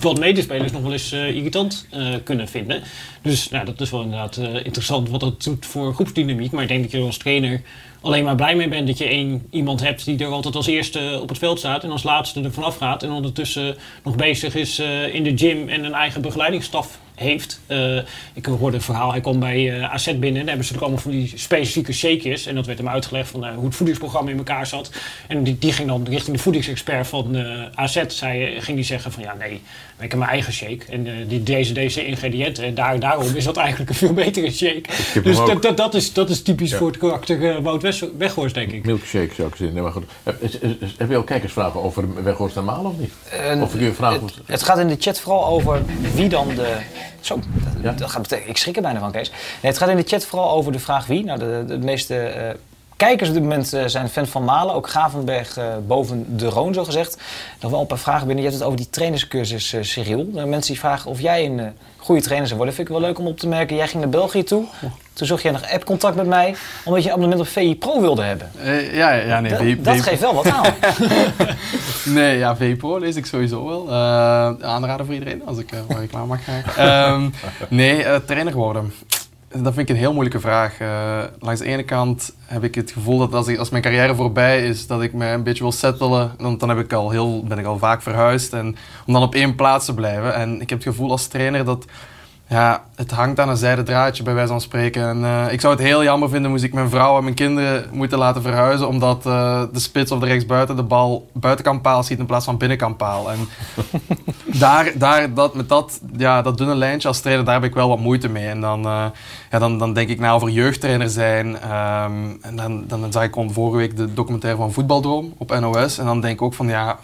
wat medespelers nog wel eens uh, irritant uh, kunnen vinden. Dus nou, dat is wel inderdaad uh, interessant wat dat doet voor groepsdynamiek. Maar ik denk dat je als trainer alleen maar blij mee bent dat je één iemand hebt die er altijd als eerste op het veld staat en als laatste er vanaf gaat. En ondertussen nog bezig is in de gym en een eigen begeleidingsstaf heeft. Uh, ik hoorde een verhaal, hij kwam bij uh, AZ binnen en daar hebben ze er allemaal van die specifieke shakejes. En dat werd hem uitgelegd van uh, hoe het voedingsprogramma in elkaar zat. En die, die ging dan richting de voedingsexpert van AZ, zei, ging die zeggen van ja nee, ik heb mijn eigen shake. En die, deze, deze ingrediënten, en daar, daarom is dat eigenlijk een veel betere shake. Dus dat, dat, dat, is, dat is typisch ja. voor het karakter Wout Weghorst, denk ik.
Milkshake zou ik zeggen. Nee, maar goed. Heb je ook kijkersvragen over Weghorst en Maal of niet? of ik je vragen
het, het gaat in de chat vooral over wie dan de zo, dat, dat gaat betekenen. Ik schrik er bijna van, Kees. Nee, het gaat in de chat vooral over de vraag wie. Nou, de, de, meeste uh, kijkers op dit moment uh, zijn fan van Malen. Ook Gavenberg uh, boven de Roon, zo gezegd. Nog wel een paar vragen binnen. Je hebt het over die trainerscursus, Cyril. mensen die vragen of jij een goede trainer zou worden. Vind ik wel leuk om op te merken. Jij ging naar België toe. Toen zocht jij nog app-contact met mij, omdat je een abonnement op VI Pro wilde hebben.
Uh, ja, ja, nee.
Dat, geeft wel wat aan.
nee, ja, VI Pro lees ik sowieso wel. Uh, aanraden voor iedereen, als ik uh, reclame mag krijgen. um, nee, trainer worden. Dat vind ik een heel moeilijke vraag. Uh, langs de ene kant heb ik het gevoel dat als, ik, als mijn carrière voorbij is, dat ik me een beetje wil settelen. Want dan heb ik al heel, ben ik al vaak verhuisd. En om dan op één plaats te blijven. En ik heb het gevoel als trainer dat ja, het hangt aan een zijde draadje bij wijze van spreken. En, uh, ik zou het heel jammer vinden moest ik mijn vrouw en mijn kinderen moeten laten verhuizen. Omdat uh, de spits of de rechtsbuiten de bal buitenkant paal schiet in plaats van binnenkant paal. En daar, daar, dat, met dat, ja, dat dunne lijntje als trainer, daar heb ik wel wat moeite mee. En dan, uh, ja, dan, dan denk ik na over jeugdtrainer zijn. Um, en dan, dan zag ik vorige week de documentaire van Voetbaldroom op NOS. En dan denk ik ook van ja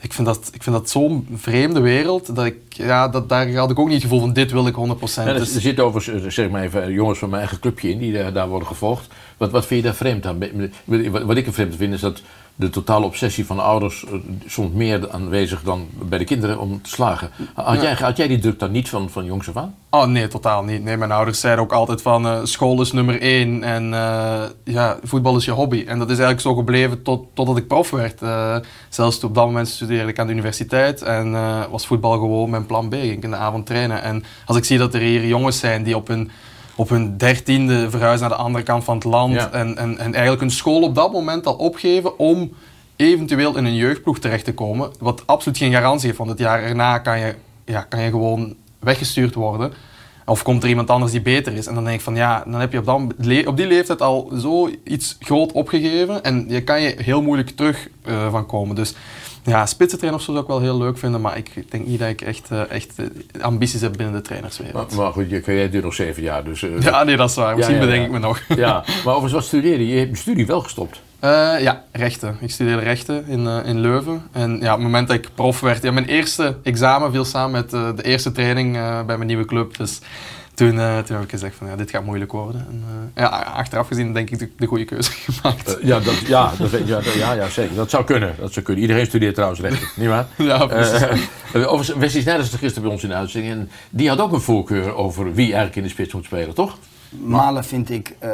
ik vind dat, ik vind dat zo'n vreemde wereld, dat ik, ja, dat, daar had ik ook niet het gevoel van dit wil ik 100%. Ja,
er, dus... er zitten overigens, zeg maar even, jongens van mijn eigen clubje in die daar, daar worden gevolgd. Wat, wat vind je daar vreemd aan? Wat, wat ik vreemd vind is dat de totale obsessie van de ouders eh, soms meer aanwezig dan bij de kinderen om te slagen. Had,
Ja.
jij, had jij die druk dan niet van, van jongs af aan?
Oh nee, totaal niet. Nee, mijn ouders zeiden ook altijd van eh, school is nummer één en eh, ja, voetbal is je hobby. En dat is eigenlijk zo gebleven tot, totdat ik prof werd. Eh, zelfs op dat moment studeerde ik aan de universiteit en was voetbal gewoon mijn plan B. Ging ik in de avond trainen. En als ik zie dat er hier jongens zijn die op hun, op hun dertiende verhuizen naar de andere kant van het land
Ja.
en, en, en eigenlijk hun school op dat moment al opgeven om eventueel in een jeugdploeg terecht te komen, wat absoluut geen garantie heeft, want het jaar erna kan je, ja, kan je gewoon weggestuurd worden. Of komt er iemand anders die beter is. En dan denk ik van ja, dan heb je op, dat, op die leeftijd al zoiets groot opgegeven. En je kan je heel moeilijk terug eh, van komen. Dus ja, spitsentrainer of zo zou ik wel heel leuk vinden. Maar ik denk niet dat ik echt, eh, echt eh, ambities heb binnen de trainerswereld.
Maar, maar goed, je, jij duurt nog zeven jaar. Dus, eh,
Ja, nee, dat is waar. Misschien bedenk ik me nog.
Ja, maar overigens, wat studeerde je? Je hebt je studie wel gestopt.
Ja, rechten. Ik studeerde rechten in, in Leuven. En ja, op het moment dat ik prof werd, ja, mijn eerste examen viel samen met de eerste training bij mijn nieuwe club. Dus toen, eh, toen heb ik gezegd van ja, dit gaat moeilijk worden. En, eh, ja, achteraf gezien denk ik de, de goede keuze gemaakt.
Eh, ja, dat, ja, dat, ja, dat- ja, ja, zeker. Dat zou kunnen. Dat zou kunnen. Iedereen studeert trouwens rechten, niet waar?
Ja, precies.
Overigens, Wesley Sneijder is er gisteren bij ons in de uitzending. En die had ook een voorkeur over wie eigenlijk in de spits moet spelen, toch?
Malen vind ik, eh,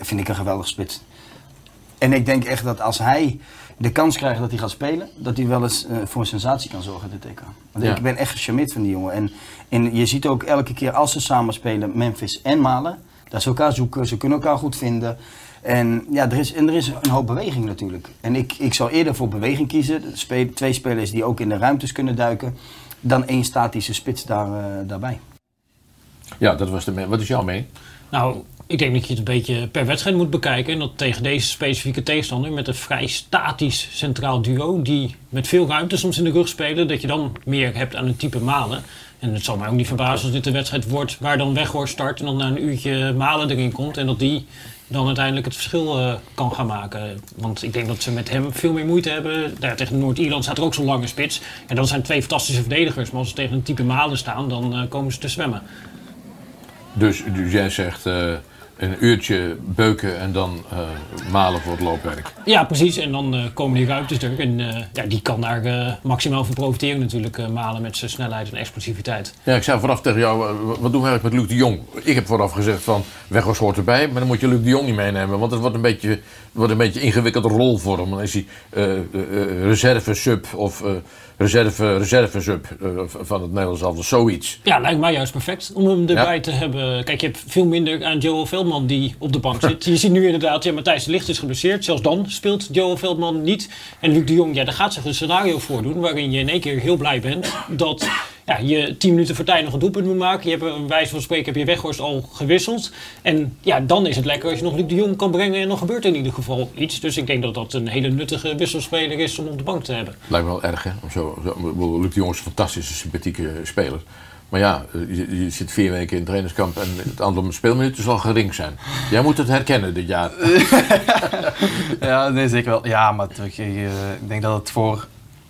vind ik een geweldig spits. En ik denk echt dat als hij de kans krijgt dat hij gaat spelen, dat hij wel eens eh, voor een sensatie kan zorgen dit TK. Want
Ja.
ik ben echt gecharmeerd van die jongen. En, en je ziet ook elke keer als ze samen spelen, Memphis en Malen, dat ze elkaar zoeken, ze kunnen elkaar goed vinden. En ja, er is, en er is een hoop beweging natuurlijk. En ik, ik zou eerder voor beweging kiezen. Spe- twee spelers die ook in de ruimtes kunnen duiken, dan één statische spits daar, eh, daarbij.
Ja, dat was de Wat is jouw mening?
Nou, ik denk dat je het een beetje per wedstrijd moet bekijken. En dat tegen deze specifieke tegenstander met een vrij statisch centraal duo, die met veel ruimte soms in de rug spelen, dat je dan meer hebt aan een type malen. En het zal mij ook niet verbazen als dit de wedstrijd wordt waar dan Weghorst start en dan na een uurtje malen erin komt. En dat die dan uiteindelijk het verschil eh, kan gaan maken. Want ik denk dat ze met hem veel meer moeite hebben. Tegen Noord-Ierland staat er ook zo'n lange spits. En dat zijn twee fantastische verdedigers. Maar als ze tegen een type malen staan, dan eh, komen ze te zwemmen.
Dus, dus jij zegt eh, een uurtje beuken en dan eh, malen voor het loopwerk.
Ja, precies. En dan eh, komen die ruimtes er. En eh, ja, die kan daar maximaal van profiteren natuurlijk. malen met zijn snelheid en explosiviteit.
Ja, ik zei vooraf tegen jou, wat doen we eigenlijk met Luc de Jong? Ik heb vooraf gezegd van, Weghorst hoort erbij, maar dan moet je Luc de Jong niet meenemen. Want het wordt een beetje, wordt een beetje ingewikkelde rol voor hem. Dan is hij reserve-sub of eh, reserve, reserve-sub eh, van het Nederlands elftal, zoiets.
Ja, lijkt mij juist perfect om hem erbij
Ja.
te hebben. Kijk, je hebt veel minder aan Joel Veldman die op de bank zit. Je ziet nu inderdaad, ja, Matthijs de Ligt is geblesseerd. Zelfs dan speelt Joel Veldman niet. En Luc de Jong, ja, daar gaat zich een scenario voordoen waarin je in één keer heel blij bent dat ja, je tien minuten voor tijd nog een doelpunt moet maken. Je hebt een wijze van spreken heb je Weghorst al gewisseld. En ja, dan is het lekker als je nog Luc de Jong kan brengen en dan gebeurt er in ieder geval iets. Dus ik denk dat dat een hele nuttige wisselspeler is om op de bank te hebben.
Lijkt me wel erg, hè? Om zo, zo, Luc de Jong is een fantastische, sympathieke speler. Maar ja, eh, je, je zit vier weken in het trainingskamp en het aantal speelminuten zal gering zijn. Jij moet het herkennen dit jaar.
ja, nee, zeker wel. Ja, maar eh, ik denk dat het voor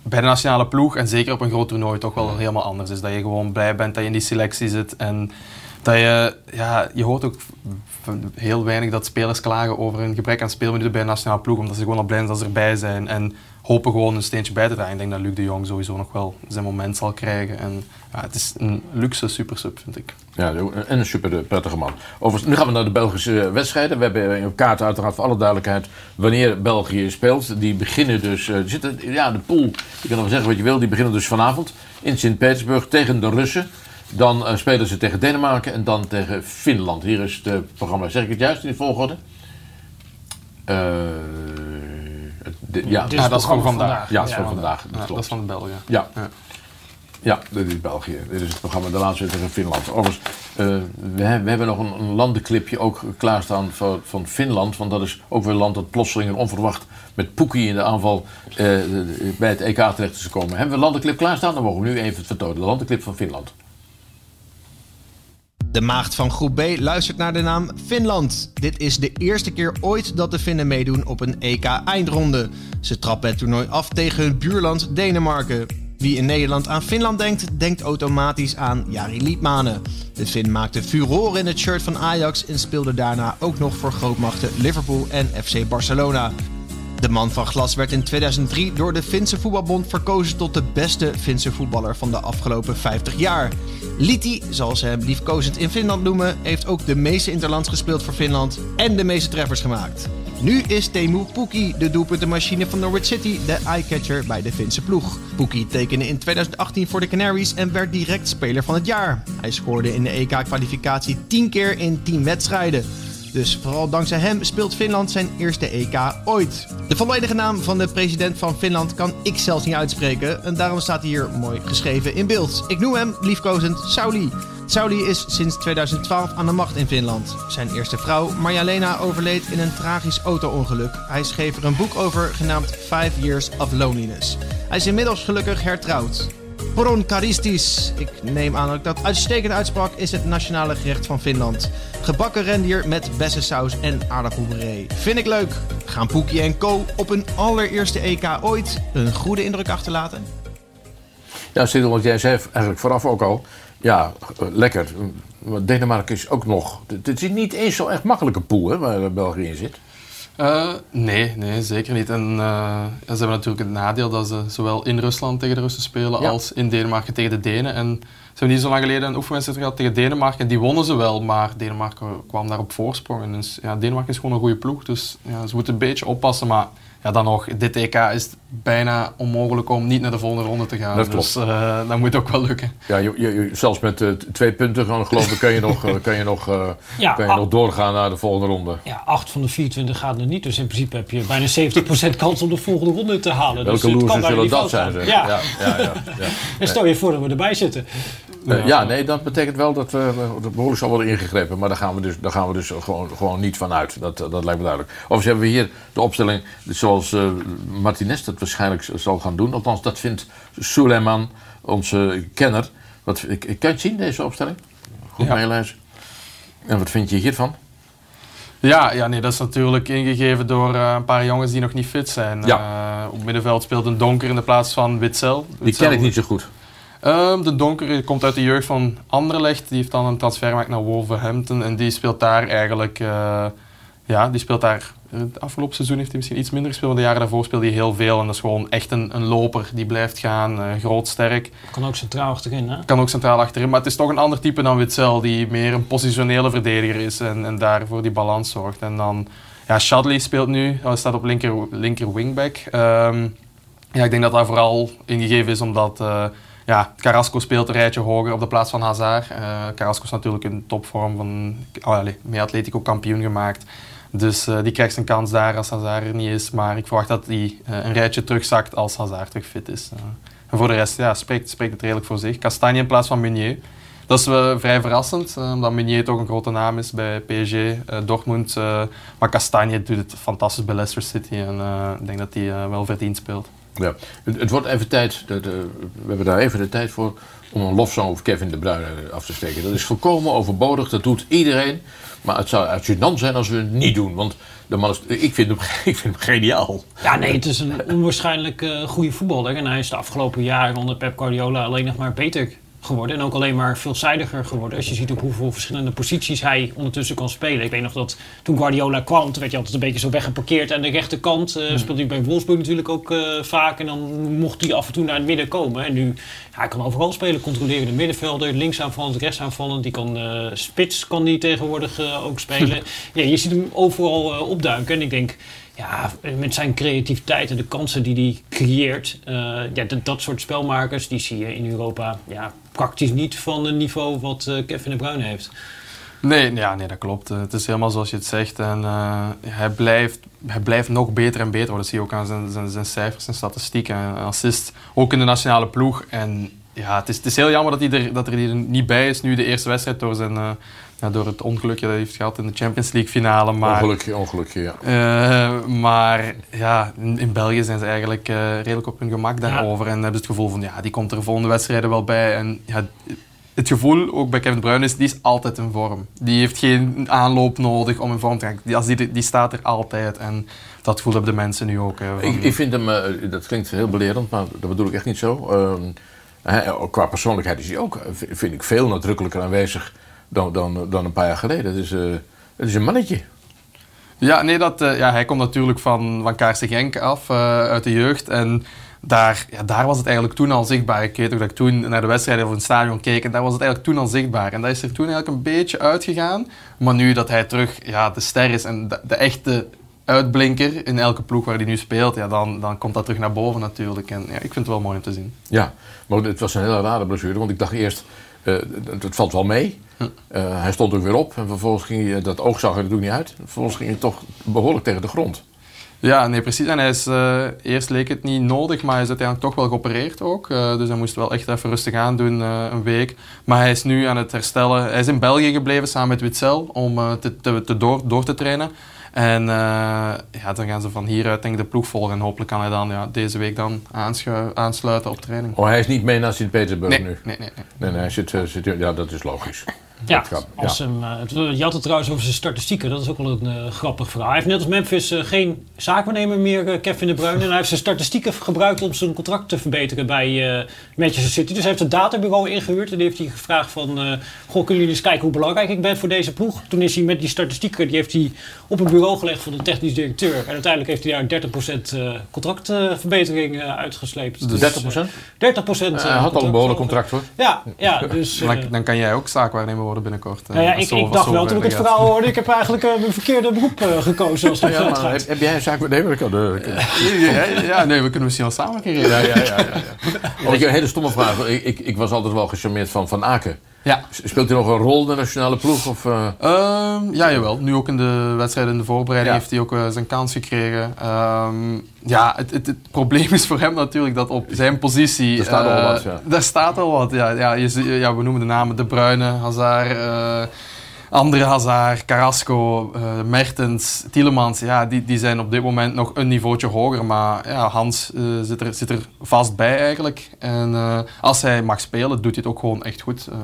bij de nationale ploeg en zeker op een groot toernooi toch wel helemaal anders is. Dat je gewoon blij bent dat je in die selectie zit en dat je, ja, je hoort ook heel weinig dat spelers klagen over een gebrek aan speelminuten bij een nationale ploeg, omdat ze gewoon al blij zijn dat ze erbij zijn en hopen gewoon een steentje bij te dragen. Ik denk dat Luc de Jong sowieso nog wel zijn moment zal krijgen en ja, het is een luxe supersub, vind ik.
Ja, en een super prettige man. Overigens, nu gaan we naar de Belgische wedstrijden. We hebben op kaart uiteraard voor alle duidelijkheid wanneer België speelt. Die beginnen dus, eh, zitten, ja, de pool, je kan nog zeggen wat je wil, die beginnen dus vanavond in Sint-Petersburg tegen de Russen. Dan eh, spelen ze tegen Denemarken en dan tegen Finland. Hier is het eh, programma, zeg ik het juist in de volgorde? Eh, de- ja,
is Ja, dat is voor vandaag.
Ja, dat is voor vandaag.
Dat is van België.
Ja.
Ja.
Ja, dit is België. Dit is het programma De Laatste tegen Finland. Overigens, eh, we, hebben, we hebben nog een, een landenclipje ook klaarstaan van, van Finland. Want dat is ook weer een land dat plotseling en onverwacht met Poekie in de aanval eh, bij het EK terecht is gekomen. Hebben we een landenclip klaarstaan? Dan mogen we nu even het vertonen. De landenclip van Finland.
De maagd van groep B luistert naar de naam Finland. Dit is de eerste keer ooit dat de Finnen meedoen op een EK-eindronde. Ze trappen het toernooi af tegen hun buurland Denemarken. Wie in Nederland aan Finland denkt, denkt automatisch aan Jari Liedmanen. De Fin maakte furore in het shirt van Ajax en speelde daarna ook nog voor grootmachten Liverpool en FC Barcelona. De man van glas werd in 2003 door de Finse Voetbalbond verkozen tot de beste Finse voetballer van de afgelopen 50 jaar. Liti, zoals ze hem liefkozend in Finland noemen, heeft ook de meeste interlands gespeeld voor Finland en de meeste treffers gemaakt. Nu is Teemu Pukki de doelpuntenmachine van Norwich City de eyecatcher bij de Finse ploeg. Pukki tekende in 2018 voor de Canaries en werd direct speler van het jaar. Hij scoorde in de EK-kwalificatie 10 keer in 10 wedstrijden. Dus vooral dankzij hem speelt Finland zijn eerste EK ooit. De volledige naam van de president van Finland kan ik zelfs niet uitspreken. En daarom staat hij hier mooi geschreven in beeld. Ik noem hem liefkozend Sauli. Sauli is sinds 2012 aan de macht in Finland. Zijn eerste vrouw, Marja-Lena, overleed in een tragisch auto-ongeluk. Hij schreef er een boek over genaamd Five Years of Loneliness. Hij is inmiddels gelukkig hertrouwd. Poronkaristis, ik neem aan dat ik dat is het nationale gerecht van Finland. Gebakken rendier met bessensaus en aardappelpuree. Vind ik leuk. Gaan Poekie en Co. op hun allereerste EK ooit een goede indruk achterlaten?
Ja, Sidel, wat jij zei eigenlijk vooraf ook al. Ja, lekker. Denemarken is ook nog. Het is niet eens zo echt makkelijke pool hè, waar België in zit.
Uh, nee, nee, zeker niet. En uh, ze hebben natuurlijk het nadeel dat ze zowel in Rusland tegen de Russen spelen
Ja.
als in Denemarken tegen de Denen. En ze hebben niet zo lang geleden een oefenwedstrijd gehad tegen Denemarken. En die wonnen ze wel, maar Denemarken kwam daar op voorsprong. En dus, ja, Denemarken is gewoon een goede ploeg, dus ja, ze moeten een beetje oppassen. Maar ja, dan nog, dit EK is het bijna onmogelijk om niet naar de volgende ronde te gaan.
Dat klopt.
Dus uh, dat moet ook wel lukken.
Ja, je, je- je- zelfs met eh, twee punten gewoon geloof ik, kan je nog, eh, kan je nog, eh,
Ja,
kan je nog doorgaan naar de volgende ronde.
Ja, 8 van de 24 gaat er niet. Dus in principe heb je bijna 70% kans om de volgende ronde te halen. dus
Welke
het kan
losers zullen dat zijn?
gaan. ja,
ja, ja, ja.
En stel je voor dat we erbij zitten.
Eh, ja, nee, dat betekent wel dat we dat behoorlijk zal worden ingegrepen. Maar daar gaan we dus, daar gaan we dus gewoon, gewoon niet van uit. Dat, dat lijkt me duidelijk. Overigens hebben we hier de opstelling zoals eh, Martinez dat waarschijnlijk zal gaan doen. Althans, dat vindt Suleiman, onze kenner. Wat, ik, ik kan je het zien, deze opstelling? Goed
Ja.
meelezen. En wat vind je hiervan?
Ja, ja nee, dat is natuurlijk ingegeven door eh, een paar jongens die nog niet fit zijn.
Ja.
Eh, op middenveld speelt een donker in de plaats van Witzel.
Die ken ik niet zo goed.
Ehm, de donker komt uit de jeugd van Anderlecht. Die heeft dan een transfer gemaakt naar Wolverhampton. En die speelt daar eigenlijk... eh, ja, die speelt daar... Het afgelopen seizoen heeft hij misschien iets minder gespeeld. Maar de jaren daarvoor speelde hij heel veel. En dat is gewoon echt een, een loper die blijft gaan. eh, groot, sterk.
Kan ook centraal achterin, hè?
Kan ook centraal achterin. Maar het is toch een ander type dan Witzel. Die meer een positionele verdediger is. En, en daarvoor die balans zorgt. En dan... Ja, Shadley speelt nu. Hij staat op linker, linker wingback. Ehm, ja, ik denk dat dat vooral ingegeven is omdat... eh, ja, Carrasco speelt een rijtje hoger op de plaats van Hazard. Eh, Carrasco is natuurlijk in topvorm van... Oh, allez, met Atletico kampioen gemaakt. Dus eh, die krijgt zijn kans daar als Hazard er niet is. Maar ik verwacht dat hij eh, een rijtje terugzakt als Hazard terug fit is. En voor de rest ja, spreekt, spreekt het redelijk voor zich. Castagne in plaats van Meunier. Dat is wel vrij verrassend, omdat Meunier toch een grote naam is bij PSG, Dortmund. maar Castagne doet het fantastisch bij Leicester City en ik denk dat hij wel verdiend speelt.
Ja. Het, wordt even tijd, we hebben daar even de tijd voor, om een lofzang over Kevin de Bruyne af te steken. Dat is volkomen overbodig, dat doet iedereen. Maar het zou gênant zijn als we het niet doen, want de man is, ik, vind hem, ik vind hem geniaal.
Ja, nee, het is een onwaarschijnlijk eh, goede voetballer. En hij is de afgelopen jaren onder Pep Guardiola alleen nog maar beter geworden. En ook alleen maar veelzijdiger geworden. Als je ziet op hoeveel verschillende posities hij ondertussen kan spelen. Ik weet nog dat toen Guardiola kwam, toen werd hij altijd een beetje zo weggeparkeerd aan de rechterkant. eh speelde hij bij Wolfsburg natuurlijk ook eh, vaak. En dan mocht hij af en toe naar het midden komen. En nu, ja, hij kan overal spelen. Controlerende middenvelder, linksaanvallend, rechtsaanvallend. Die kan eh, spits kan die tegenwoordig ook spelen. ja, je ziet hem overal opduiken. En ik denk, ja, met zijn creativiteit en de kansen die hij creëert. ja, dat, dat soort spelmakers, die zie je in Europa ja, praktisch niet van het niveau wat eh, Kevin de Bruyne heeft.
Nee, ja, nee, dat klopt. Eh, Het is helemaal zoals je het zegt. En, eh, hij, blijft, hij blijft nog beter en beter worden. Dat zie je ook aan zijn, zijn, zijn cijfers en statistieken. En assist, ook in de nationale ploeg. En ja, het is, het is heel jammer dat hij, er, dat hij er niet bij is nu de eerste wedstrijd door, zijn, ja, door het ongelukje dat hij heeft gehad in de Champions League finale. Maar,
Ongelukje, ongelukje, ja.
eh, maar ja, in, in België zijn ze eigenlijk eh, redelijk op hun gemak daarover. En hebben ze het gevoel van, ja, die komt er de volgende wedstrijden wel bij. En ja, het gevoel, ook bij Kevin De Bruyne, is die is altijd in vorm. Die heeft geen aanloop nodig om in vorm te gaan. Die, als die, die staat er altijd. En dat gevoel hebben de mensen nu ook. eh, van-
Ik, ik vind hem, dat klinkt heel belerend, maar dat bedoel ik echt niet zo. Ehm, qua persoonlijkheid is hij ook, vind ik, veel nadrukkelijker aanwezig dan, dan, dan een paar jaar geleden. Het is, eh, het is een mannetje.
Ja, nee, dat, uh, ja, hij komt natuurlijk van, van Kaarse Genk af, uh, uit de jeugd. En daar, ja, daar was het eigenlijk toen al zichtbaar. Ik weet ook dat ik toen naar de wedstrijden of het stadion keek en daar was het eigenlijk toen al zichtbaar. En dat is er toen eigenlijk een beetje uitgegaan. Maar nu dat hij terug ja, de ster is en de, de echte uitblinker in elke ploeg waar hij nu speelt, ja, dan, dan komt dat terug naar boven natuurlijk. En ja, ik vind het wel mooi om te zien.
Ja, maar het was een hele rare blessure, want ik dacht eerst, het valt wel mee. Uh, hij stond ook weer op en vervolgens ging hij, dat oog zag er natuurlijk niet uit. Vervolgens ging hij toch behoorlijk tegen de grond.
Ja, nee, precies. En hij is, eerst leek het niet nodig, maar hij is uiteindelijk toch wel geopereerd ook. Dus hij moest wel echt even rustig aan doen, een week. Maar hij is nu aan het herstellen. Hij is in België gebleven samen met Witzel om te, te, te door, door te trainen. En ja, dan gaan ze van hieruit denk ik de ploeg volgen. En hopelijk kan hij dan ja, deze week dan aansluiten op training.
Oh, hij is niet mee naar Sint-Petersburg
nee,
nu?
Nee, nee, nee.
Nee, nee hij zit, zit, ja, dat is logisch.
Ja, als Hem, uh, je had het trouwens over zijn statistieken. Dat is ook wel een uh, grappig verhaal. Hij heeft net als Memphis uh, geen zaakwaarnemer meer, Kevin de Bruyne. En hij heeft zijn statistieken gebruikt om zijn contract te verbeteren bij Manchester City. Dus hij heeft het databureau ingehuurd. En die heeft hij gevraagd van... Goh, kunnen jullie eens kijken hoe belangrijk ik ben voor deze ploeg? Toen is hij met die statistieken... Die heeft hij op een bureau gelegd van de technisch directeur. En uiteindelijk heeft hij daar 30% contractverbetering uitgesleept.
Dus 30%?
30%
Hij had al een behoorlijk contract hoor.
Ja, ja dus...
dan, dan kan jij ook zaakwaarnemer worden binnenkort.
Nou ja, ik, ik dacht wel toen ik het verhaal hoorde, ik heb eigenlijk uh, mijn verkeerde beroep uh, gekozen als het
ja, gaat. Heb, heb, jij een zaak met nee, kan,
ja, ja, nee, we kunnen misschien wel samen keren.
Ja, ja, ja, ja, ja. Ik een hele stomme vraag. Ik, ik, ik was altijd wel gecharmeerd van Van Aken.
Ja.
Speelt hij nog een rol in de nationale ploeg? Of, uh...
um, ja, jawel. Nu ook in de wedstrijden in de voorbereiding ja. heeft hij ook uh, zijn kans gekregen. Um, ja, het, het, het, probleem is voor hem natuurlijk dat op zijn positie...
Er staat al uh, wat, ja.
Daar staat al wat, ja. ja, je, ja we noemen de namen De Bruyne, Hazard... Andere Hazard, Carrasco, uh, Mertens, Tielemans, ja, die, die zijn op dit moment nog een niveautje hoger. Maar ja, Hans uh, zit, er, zit er vast bij eigenlijk. En uh, als hij mag spelen, doet hij het ook gewoon echt goed. hij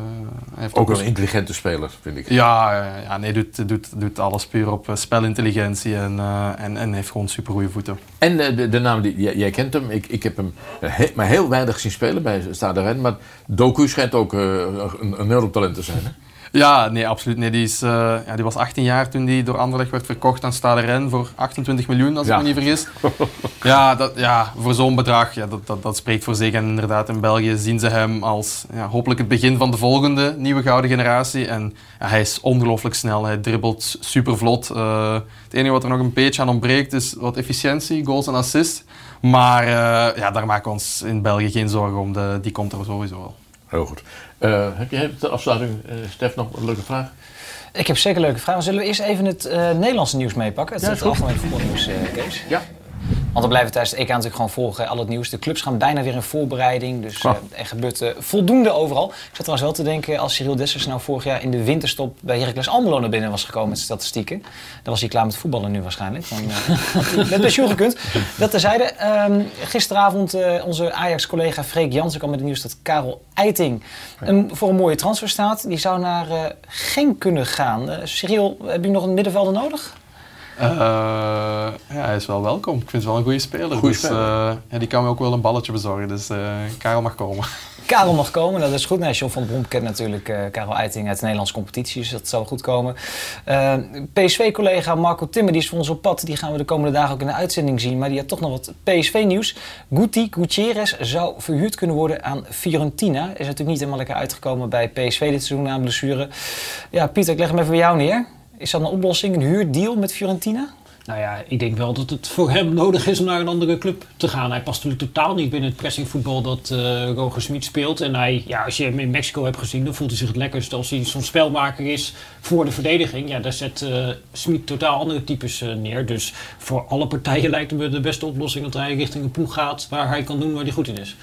heeft ook, ook een intelligente speler, vind ik.
Ja, ja nee, doet, doet, doet alles puur op spelintelligentie en, en, en heeft gewoon super goede voeten.
En de, de naam, die, jij, jij, kent hem, ik, ik heb hem he, maar heel weinig zien spelen bij Stade Rennes. Maar Doku schijnt ook een, een neurotalent te zijn, hè?
Ja, nee, absoluut. Nee, die, is, uh, ja, die was 18 jaar toen die door Anderlecht werd verkocht aan Stade Rennes voor 28 miljoen, als ja. ik me niet vergis. ja, dat, ja, voor zo'n bedrag, ja, dat, dat, dat spreekt voor zich. En inderdaad, in België zien ze hem als ja, hopelijk het begin van de volgende nieuwe gouden generatie. En ja, hij is ongelooflijk snel, hij dribbelt super vlot. Uh, het enige wat er nog een beetje aan ontbreekt is wat efficiëntie, goals en assists. Maar uh, ja, daar maken we ons in België geen zorgen om, de, die komt er sowieso wel.
Heel goed. Uh, heb jij de afsluiting, uh, Stef, nog een leuke vraag?
Ik heb zeker leuke vragen. Zullen we eerst even het uh, Nederlandse nieuws meepakken? Het,
ja,
het algemene voetbalnieuws, Kees.
Ja.
Want we blijven tijdens het EK natuurlijk gewoon volgen, al het nieuws. De clubs gaan bijna weer in voorbereiding, dus uh, er gebeurt uh, voldoende overal. Ik zat trouwens wel te denken, als Cyril Dessers nou vorig jaar in de winterstop bij Heracles Almelo naar binnen was gekomen met statistieken, dan was hij klaar met voetballen nu waarschijnlijk. Dan uh, met pensioen gekund. Dat terzijde. Um, gisteravond onze Ajax-collega Freek Jansen kwam met het nieuws dat Karel Eiting een, voor een mooie transfer staat. Die zou naar Genk kunnen gaan. Cyril, heb je nog een middenvelder nodig?
Uh, ja, hij is wel welkom. Ik vind het wel een goede speler.
Goeie
dus,
speler.
Ja, die kan me ook wel een balletje bezorgen. Dus uh, Karel mag komen.
Karel mag komen, dat is goed. Nee, John van Brom kent natuurlijk Karel Eiting uit de Nederlandse competitie. Dus dat zal goed komen. PSV-collega Marco Timmer, die is voor ons op pad. Die gaan we de komende dagen ook in de uitzending zien. Maar die had toch nog wat PSV-nieuws. Guti Gutierrez zou verhuurd kunnen worden aan Fiorentina. Is natuurlijk niet helemaal lekker uitgekomen bij PSV dit seizoen na een blessure. Ja, Pieter, ik leg hem even bij jou neer. Is dat een oplossing, een huurdeal met Fiorentina?
Nou ja, ik denk wel dat het voor hem nodig is om naar een andere club te gaan. Hij past natuurlijk totaal niet binnen het pressingvoetbal dat uh, Roger Smit speelt. En hij, ja, als je hem in Mexico hebt gezien, dan voelt hij zich het lekkerst als hij zo'n spelmaker is voor de verdediging. Ja, daar zet uh, Smit totaal andere types uh, neer. Dus voor alle partijen lijkt me de beste oplossing dat hij richting een ploeg gaat waar hij kan doen waar hij goed in is.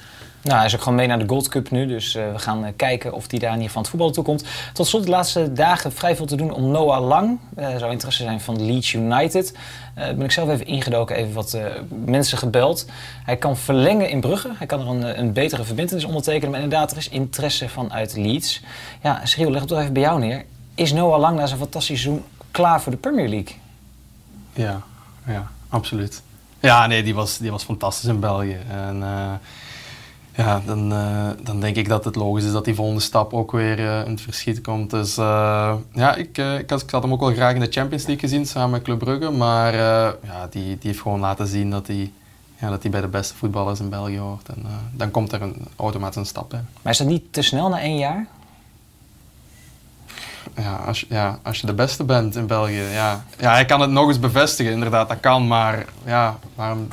Nou, hij is ook gewoon mee naar de Gold Cup nu. Dus uh, we gaan uh, kijken of hij daar in ieder geval het voetbal toe komt. Tot slot de laatste dagen vrij veel te doen om Noah Lang. Uh, zou interesse zijn van Leeds United. ben ik zelf even ingedoken, even wat mensen gebeld. Hij kan verlengen in Brugge. Hij kan er een, een betere verbindenis ondertekenen. Maar inderdaad, er is interesse vanuit Leeds. Ja, Schreeuw, leg het toch even bij jou neer. Is Noah Lang na zijn fantastisch seizoen klaar voor de Premier League?
Ja, ja absoluut. Ja, nee, die was, die was fantastisch in België. En, ja, dan, eh, dan denk ik dat het logisch is dat die volgende stap ook weer eh, in het verschiet komt. Dus eh, ja, ik, ik, had, ik had hem ook wel graag in de Champions League gezien samen met Club Brugge. Maar ja, die, die heeft gewoon laten zien dat hij ja, dat bij de beste voetballers in België hoort. En dan komt er een, automatisch een stap bij.
Maar is dat niet te snel na één jaar?
Ja als, je, ja, als je de beste bent in België, ja. Ja, hij kan het nog eens bevestigen, inderdaad, dat kan. Maar ja, waarom,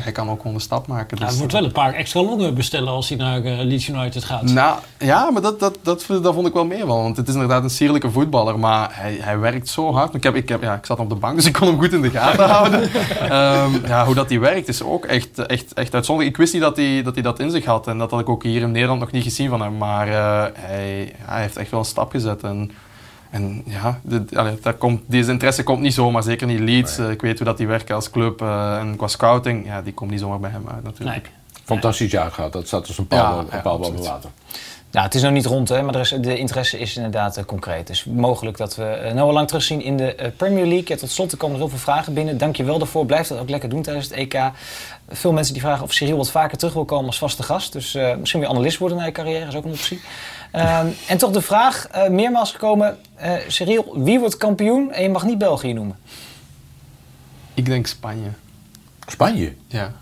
hij kan ook gewoon de stap maken.
Ja,
Dus,
hij moet wel een paar extra longen bestellen als hij naar eh, Leeds United gaat.
Nou, ja, maar dat, dat, dat, dat vond ik wel meer van. Want het is inderdaad een sierlijke voetballer, maar hij, hij werkt zo hard. Ik, heb, ik, heb, ja, ik zat op de bank, dus ik kon hem goed in de gaten houden. Ehm, ja, hoe dat hij werkt is ook echt, echt, echt uitzonderlijk. Ik wist niet dat hij, dat hij dat in zich had. En dat had ik ook hier in Nederland nog niet gezien van hem. Maar eh, hij, hij heeft echt wel een stap gezet. En, en ja, de, allee, daar komt, deze interesse komt niet zomaar, zeker niet Leeds. Eh, ik weet hoe dat die werken als club. eh, en qua scouting, ja, die komt niet zomaar bij hem uit natuurlijk.
Fantastisch jaar gehad. Dat staat dus een paal,
Ja,
een paal boven water.
Ja, het is nog niet rond, hè, maar er is, de interesse is inderdaad eh, concreet. Dus mogelijk dat we uh, Noah Lang terugzien in de eh, Premier League. Ja, tot slot er komen er heel veel vragen binnen. Dank je wel daarvoor. Blijf dat ook lekker doen tijdens het EK. Veel mensen die vragen of Cyril wat vaker terug wil komen als vaste gast. Dus eh, misschien weer analist worden na je carrière is ook een optie. Ehm, en toch de vraag, eh, meermaals gekomen. eh Cyril, wie wordt kampioen? En je mag niet België noemen.
Ik denk Spanje.
Spanje?
Ja.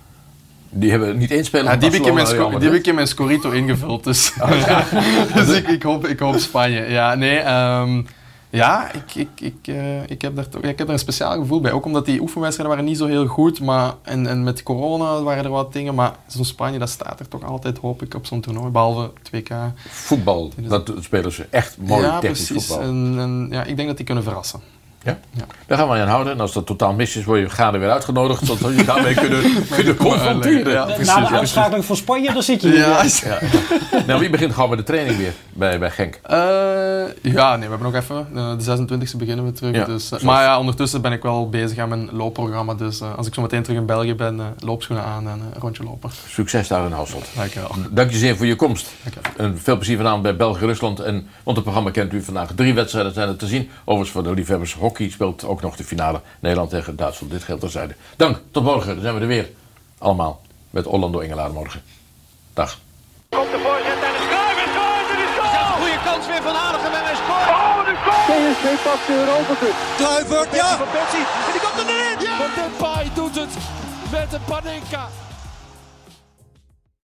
Die hebben niet één speler
Ja, die, heb ik in mijn
Barcelona,
sco- die heb ik in mijn Scorito ingevuld. Dus, dus ik, ik, hoop, ik hoop Spanje. Ja, nee. ehm, ja, ik, ik, ik, eh, ik, heb daar toch, ik heb daar een speciaal gevoel bij. Ook omdat die oefenwedstrijden waren niet zo heel goed. Maar, en, en met corona waren er wat dingen. Maar zo'n Spanje, dat staat er toch altijd, hoop ik, op zo'n toernooi. Behalve 2K.
Voetbal, dat spelen ze echt mooi
ja,
technisch
precies.
voetbal.
En, en, ja, ik denk dat die kunnen verrassen.
Ja? Daar gaan we aan houden. En als dat totaal mis is, word je gade weer uitgenodigd. Zodat je daarmee kunnen, kunnen confronteren.
Ja, precies,
Na de
ja.
uitschakeling van Spanje, dan zit je
Ja.
hier.
Ja. Nou, wie begint gewoon met de training weer bij, bij Genk?
Eh, ja, nee, we hebben nog even. eh, de 26e beginnen we terug.
Ja,
dus, eh, maar ja, ondertussen ben ik wel bezig aan mijn loopprogramma. Dus als ik zo meteen terug in België ben, eh, loopschoenen aan en een rondje lopen.
Succes daar in Hasselt.
Dankjewel.
Dank je zeer voor je komst. En veel plezier vanavond bij België-Rusland. En want het programma kent u vandaag. Drie wedstrijden zijn er te zien. Overigens voor de liefhebbers hockey speelt ook nog de finale. Nederland tegen Duitsland. Dit geldt terzijde. Dank. Tot morgen. Dan zijn we er weer. Allemaal. Met Orlando Engelaar morgen. Dag.
Komt de voorzet en de schuif is goal. Dit is goal. een goede kans weer van Aardigem en hij scoort. Oh, de goal. PSV pakt de Europa Cup.
Kluivert, ja!
Van Persie. En die komt er erin.
Van Depay doet het met een Panenka.